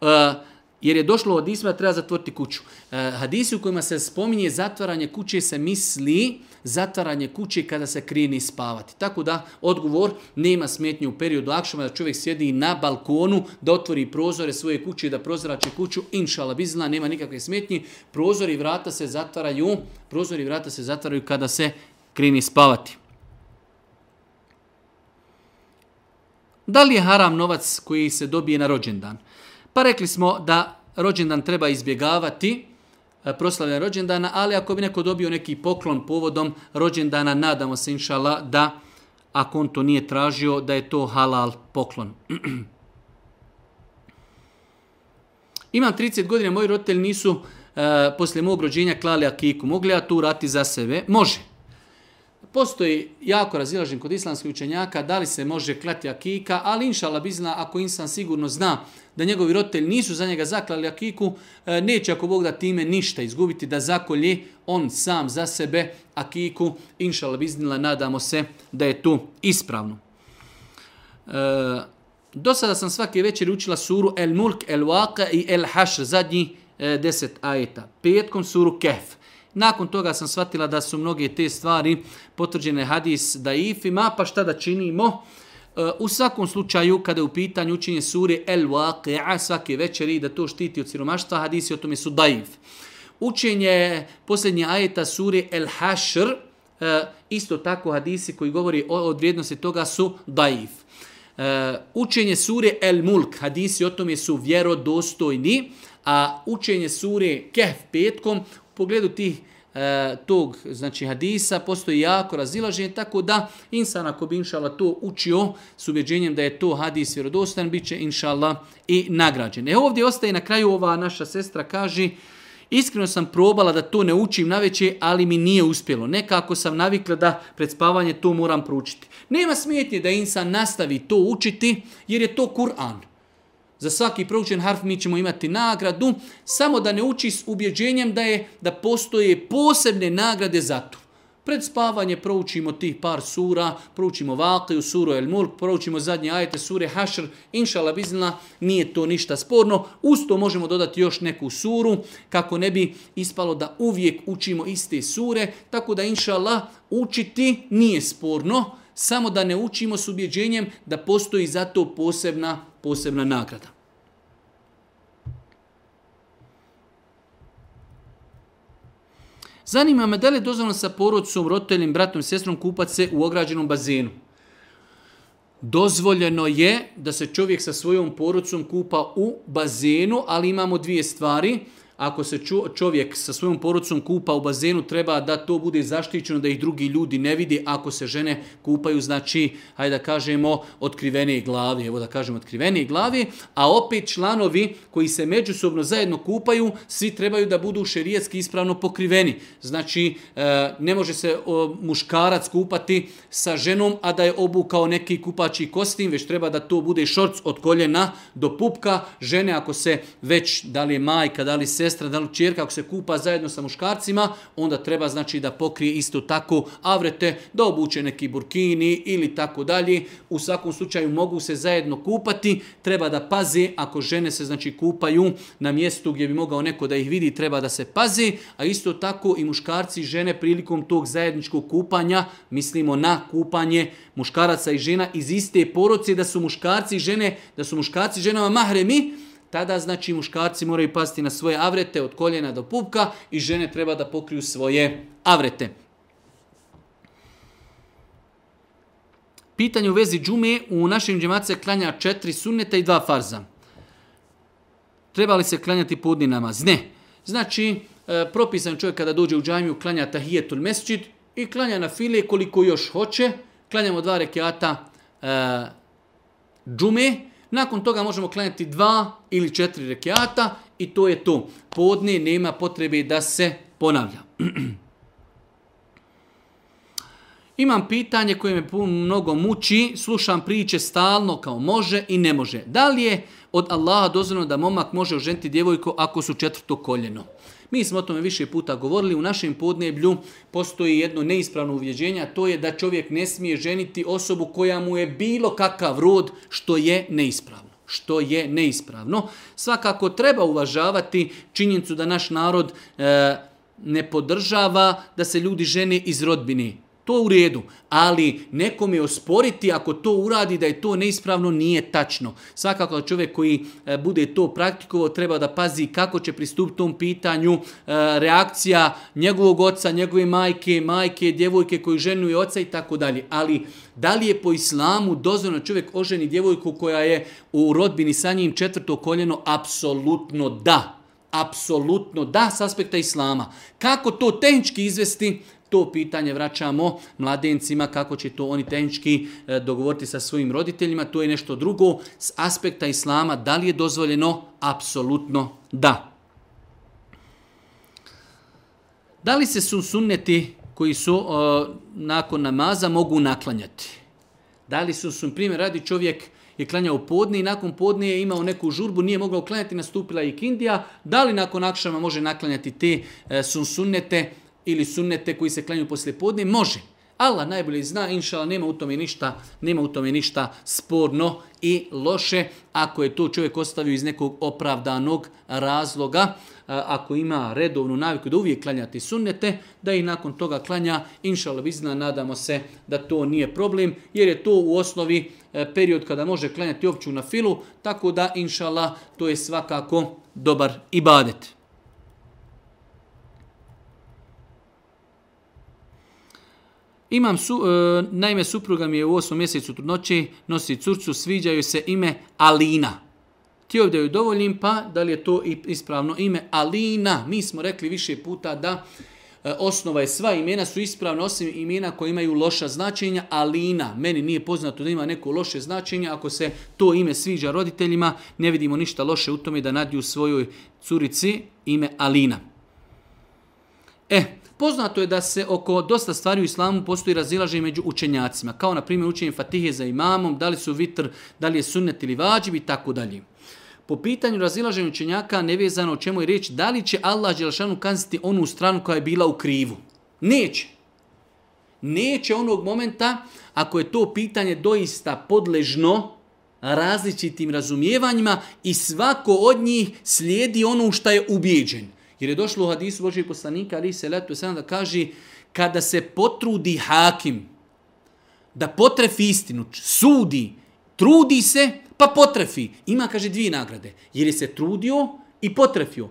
E, jer je došlo od isma da treba zatvoriti kuću. E, hadisi u kojima se spominje zatvaranje kuće se misli zatvaranje kuće kada se krini spavati. Tako da odgovor nema smetnje u periodu akšama da čovjek sjedi na balkonu da otvori prozore svoje kuće i da prozrači kuću. Inšala bizna, nema nikakve smetnje. Prozori i vrata se zatvaraju, prozori i vrata se zatvaraju kada se krini spavati. Da li je haram novac koji se dobije na rođendan? Pa rekli smo da rođendan treba izbjegavati, e, proslavljanje rođendana, ali ako bi neko dobio neki poklon povodom rođendana, nadamo se inšala da, ako on to nije tražio, da je to halal poklon. Imam 30 godina, moji roditelji nisu e, poslije mog rođenja klali akiku. Mogli ja tu rati za sebe? Može postoji jako razilažen kod islamskih učenjaka da li se može klati akika, ali inšala bizna ako insan sigurno zna da njegovi roditelji nisu za njega zaklali akiku, e, neće ako Bog da time ništa izgubiti da zakolje on sam za sebe akiku. Inšala bizna, nadamo se da je tu ispravno. E, do sada sam svake večeri učila suru El Mulk, El Waqa i El Hašr, zadnji e, deset ajeta. Petkom suru Kehf. Nakon toga sam shvatila da su mnoge te stvari potvrđene hadis da ifima, pa šta da činimo? E, u svakom slučaju, kada je u pitanju učenje sure El Waqi'a svake večeri, da to štiti od siromaštva, hadisi o tome su daiv. Učenje posljednje ajeta sure El Hashr, e, isto tako hadisi koji govori o vrijednosti toga su daiv. E, učenje sure El Mulk, hadisi o tome su vjerodostojni, a učenje sure Kehf petkom, pogledu tih e, tog znači hadisa postoji jako razilaženje tako da insana ko bi inšala to učio s ubeđenjem da je to hadis vjerodostan bit će inšala i nagrađen. E ovdje ostaje na kraju ova naša sestra kaže Iskreno sam probala da to ne učim na veće, ali mi nije uspjelo. Nekako sam navikla da pred spavanje to moram pručiti. Nema smetnje da insan nastavi to učiti jer je to Kur'an za svaki proučen harf mi ćemo imati nagradu, samo da ne uči s ubjeđenjem da je da postoje posebne nagrade za to. Pred spavanje proučimo tih par sura, proučimo Vakiju, suru El Mulk, proučimo zadnje ajete sure Hašr, inšala bizna, nije to ništa sporno. Uz to možemo dodati još neku suru, kako ne bi ispalo da uvijek učimo iste sure, tako da inšala učiti nije sporno, samo da ne učimo s ubjeđenjem da postoji za to posebna, posebna nagrada. Zanima me da li je dozvoljeno sa porodcom, roteljim, bratom i sestrom kupat se u ograđenom bazenu. Dozvoljeno je da se čovjek sa svojom porodcom kupa u bazenu, ali imamo dvije stvari ako se čovjek sa svojom porucom kupa u bazenu, treba da to bude zaštićeno, da ih drugi ljudi ne vidi. Ako se žene kupaju, znači, hajde da kažemo, otkrivene glavi. Evo da kažemo, otkrivene glavi. A opet članovi koji se međusobno zajedno kupaju, svi trebaju da budu šerijetski ispravno pokriveni. Znači, e, ne može se muškarac kupati sa ženom, a da je obukao neki kupači kostim, već treba da to bude šorc od koljena do pupka. Žene, ako se već, da li je majka, da li se sestra, da li čjerka, ako se kupa zajedno sa muškarcima, onda treba znači da pokrije isto tako avrete, da obuče neki burkini ili tako dalje. U svakom slučaju mogu se zajedno kupati, treba da pazi ako žene se znači kupaju na mjestu gdje bi mogao neko da ih vidi, treba da se pazi, a isto tako i muškarci i žene prilikom tog zajedničkog kupanja, mislimo na kupanje muškaraca i žena iz iste poroci da su muškarci i žene, da su muškarci i ženama mahremi, Tada znači muškarci moraju pasti na svoje avrete od koljena do pupka i žene treba da pokriju svoje avrete. Pitanje u vezi džume u našim džemace klanja četiri sunneta i dva farza. Treba li se klanjati podni namaz? Ne. Znači, e, propisan čovjek kada dođe u džajmiju klanja tahijetul mesčid i klanja na file koliko još hoće. Klanjamo dva rekiata e, džume. Uh, džume. Nakon toga možemo klanjati dva ili četiri rekiata i to je to. Podne nema potrebe da se ponavlja. Imam pitanje koje me mnogo muči. Slušam priče stalno kao može i ne može. Da li je od Allaha dozvoljeno da momak može oženiti djevojku ako su četvrto koljeno? Mi smo o tome više puta govorili, u našem podneblju postoji jedno neispravno uvjeđenje, to je da čovjek ne smije ženiti osobu koja mu je bilo kakav rod što je neispravno što je neispravno. Svakako treba uvažavati činjenicu da naš narod e, ne podržava da se ljudi žene iz rodbine. To u redu, ali nekom je osporiti ako to uradi da je to neispravno, nije tačno. Svakako čovjek koji e, bude to praktikovao treba da pazi kako će pristupiti tom pitanju, e, reakcija njegovog oca, njegove majke, majke, djevojke koju ženu i oca i tako dalje. Ali da li je po islamu dozvoljno čovjek oženi djevojku koja je u rodbini sa njim četvrto koljeno? Apsolutno da apsolutno da s aspekta islama. Kako to tehnički izvesti, to pitanje vraćamo mladencima, kako će to oni tehnički e, dogovoriti sa svojim roditeljima, to je nešto drugo. S aspekta islama, da li je dozvoljeno? Apsolutno da. Da li se su sunneti koji su e, nakon namaza mogu naklanjati? Da li su su, primjer, radi čovjek je klanjao podne i nakon podne je imao neku žurbu, nije mogao klanjati, nastupila je ik Indija. Da li nakon akšama može naklanjati te e, sunsunnete? Da ili sunnete koji se klanju posle podne, može. Allah najbolje zna, inšala, nema u tome ništa, nema u tome ništa sporno i loše. Ako je to čovjek ostavio iz nekog opravdanog razloga, ako ima redovnu naviku da uvijek klanjati sunnete, da i nakon toga klanja, inšala, vi zna, nadamo se da to nije problem, jer je to u osnovi e, period kada može klanjati opću na filu, tako da, inšala, to je svakako dobar ibadet. Imam su, e, naime, supruga mi je u osmom mjesecu trudnoće, nosi curcu, sviđaju se ime Alina. Ti ovdje joj dovoljim, pa da li je to ispravno ime Alina? Mi smo rekli više puta da e, osnova je sva imena su ispravna, osim imena koje imaju loša značenja, Alina. Meni nije poznato da ima neko loše značenje, ako se to ime sviđa roditeljima, ne vidimo ništa loše u tome da nadju svojoj curici ime Alina. E, Poznato je da se oko dosta stvari u islamu postoji razilaže među učenjacima, kao na primjer učenje Fatihe za imamom, da li su vitr, da li je sunnet ili vađiv i tako dalje. Po pitanju razilaženja učenjaka nevezano o čemu je reč, da li će Allah Đelšanu kazniti onu stranu koja je bila u krivu? Neće. Neće onog momenta, ako je to pitanje doista podležno različitim razumijevanjima i svako od njih slijedi ono što je ubijeđen. Jer je došlo u hadisu Božijeg poslanika, ali se letu sada da kaže, kada se potrudi hakim da potrefi istinu, sudi, trudi se, pa potrefi. Ima, kaže, dvije nagrade. Jer je se trudio i potrefio.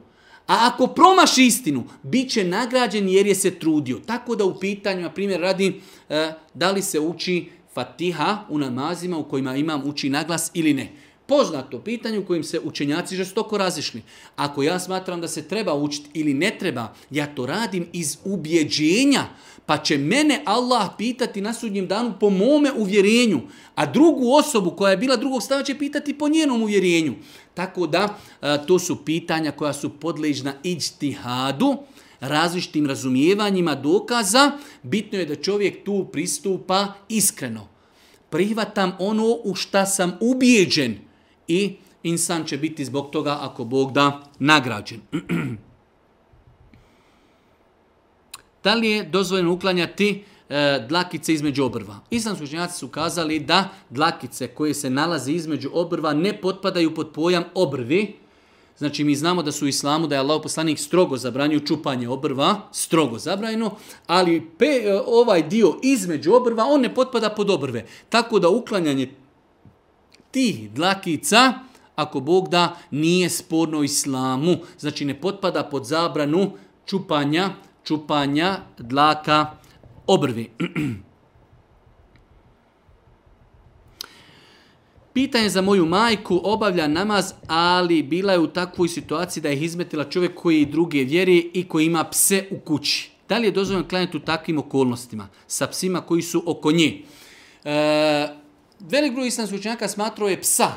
A ako promaši istinu, bit će nagrađen jer je se trudio. Tako da u pitanju, na primjer, radi eh, da li se uči fatiha u namazima u kojima imam uči naglas ili ne poznato pitanje u kojim se učenjaci žestoko razišli. Ako ja smatram da se treba učiti ili ne treba, ja to radim iz ubjeđenja, pa će mene Allah pitati na sudnjem danu po mome uvjerenju, a drugu osobu koja je bila drugog stava će pitati po njenom uvjerenju. Tako da, e, to su pitanja koja su podležna ijtihadu, različitim razumijevanjima dokaza, bitno je da čovjek tu pristupa iskreno. Prihvatam ono u šta sam ubijeđen, i insan će biti zbog toga ako Bog da nagrađen. da li je dozvoljeno uklanjati e, dlakice između obrva? Islamski učenjaci su kazali da dlakice koje se nalaze između obrva ne potpadaju pod pojam obrvi. Znači mi znamo da su u islamu da je Allah poslanik strogo zabranio čupanje obrva, strogo zabranjeno, ali pe, e, ovaj dio između obrva on ne potpada pod obrve. Tako da uklanjanje tih dlakica, ako Bog da, nije sporno islamu. Znači ne potpada pod zabranu čupanja, čupanja dlaka obrvi. Pitanje za moju majku, obavlja namaz, ali bila je u takvoj situaciji da je izmetila čovjek koji druge vjeri i koji ima pse u kući. Da li je dozvoljeno klanjati u takvim okolnostima sa psima koji su oko nje? E, velik broj islamskih učenjaka smatrao je psa,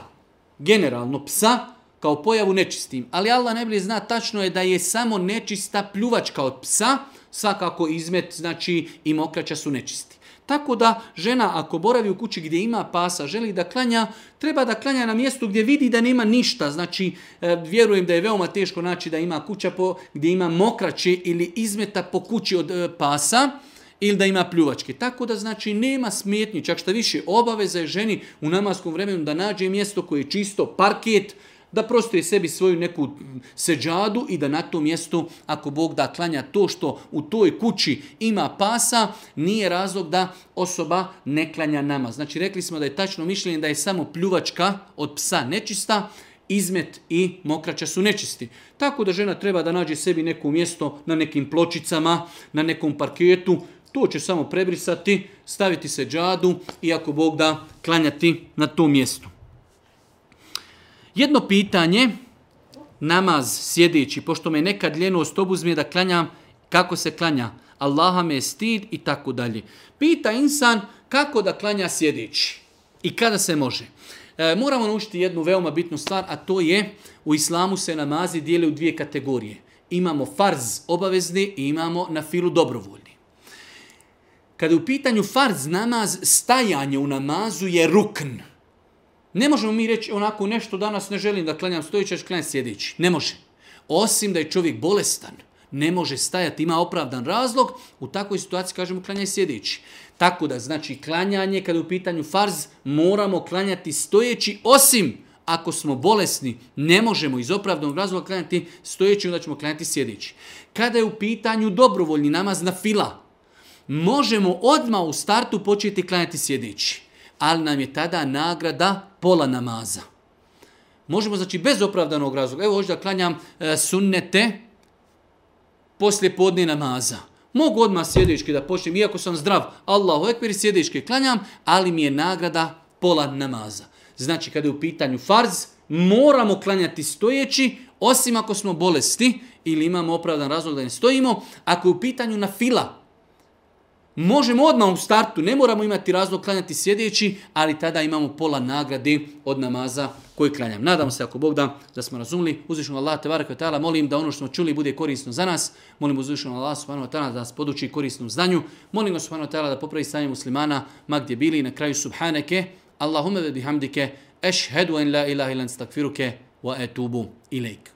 generalno psa, kao pojavu nečistim. Ali Allah najbolje zna tačno je da je samo nečista pljuvačka od psa, svakako izmet, znači i mokraća su nečisti. Tako da žena ako boravi u kući gdje ima pasa, želi da klanja, treba da klanja na mjestu gdje vidi da nema ništa. Znači, e, vjerujem da je veoma teško naći da ima kuća po, gdje ima mokraće ili izmeta po kući od e, pasa. pasa ili da ima pljuvačke. Tako da znači nema smetnji, čak što više obaveza je ženi u namaskom vremenu da nađe mjesto koje je čisto parket, da prostoje sebi svoju neku seđadu i da na to mjesto, ako Bog da klanja to što u toj kući ima pasa, nije razlog da osoba ne klanja nama. Znači rekli smo da je tačno mišljenje da je samo pljuvačka od psa nečista, izmet i mokraća su nečisti. Tako da žena treba da nađe sebi neko mjesto na nekim pločicama, na nekom parketu, To ćeš samo prebrisati, staviti se džadu i ako Bog da, klanjati na to mjesto. Jedno pitanje, namaz sjedeći, pošto me nekad ljenost obuzme da klanjam, kako se klanja? Allaha me je stid i tako dalje. Pita insan kako da klanja sjedeći i kada se može. E, moramo naučiti jednu veoma bitnu stvar, a to je u islamu se namazi dijele u dvije kategorije. Imamo farz obavezni i imamo na filu dobrovoljni kada je u pitanju farz namaz, stajanje u namazu je rukn. Ne možemo mi reći onako nešto danas ne želim da klanjam stojići, da klanjam sjedići. Ne može. Osim da je čovjek bolestan, ne može stajati, ima opravdan razlog, u takvoj situaciji kažemo klanjaj sjedići. Tako da znači klanjanje kada je u pitanju farz moramo klanjati stojeći osim ako smo bolesni ne možemo iz opravdanog razloga klanjati stojeći onda ćemo klanjati sjedeći. Kada je u pitanju dobrovoljni namaz na fila, možemo odma u startu početi klanjati sjedeći. Ali nam je tada nagrada pola namaza. Možemo, znači, bez opravdanog razloga. Evo, hoću da klanjam e, sunnete poslije podne namaza. Mogu odma sjedeški da počnem, iako sam zdrav. Allahu ekber sjedeški klanjam, ali mi je nagrada pola namaza. Znači, kada je u pitanju farz, moramo klanjati stojeći, osim ako smo bolesti ili imamo opravdan razlog da ne stojimo. Ako je u pitanju na fila, Možemo odmah u startu, ne moramo imati razlog klanjati sjedeći, ali tada imamo pola nagrade od namaza koji klanjam. Nadamo se, ako Bog da, da smo razumili. Uzvišnjom Allah, tebara koja ta'ala, molim da ono što smo čuli bude korisno za nas. Molim uzvišnjom Allah, subhanahu wa ta'ala, da nas poduči korisnom znanju. Molim ga, subhanahu wa ta'ala, da popravi stanje muslimana, ma gdje bili, na kraju, subhaneke, Allahumme ve bihamdike, ešhedu en la ilaha ilan stakfiruke, wa etubu ilaik.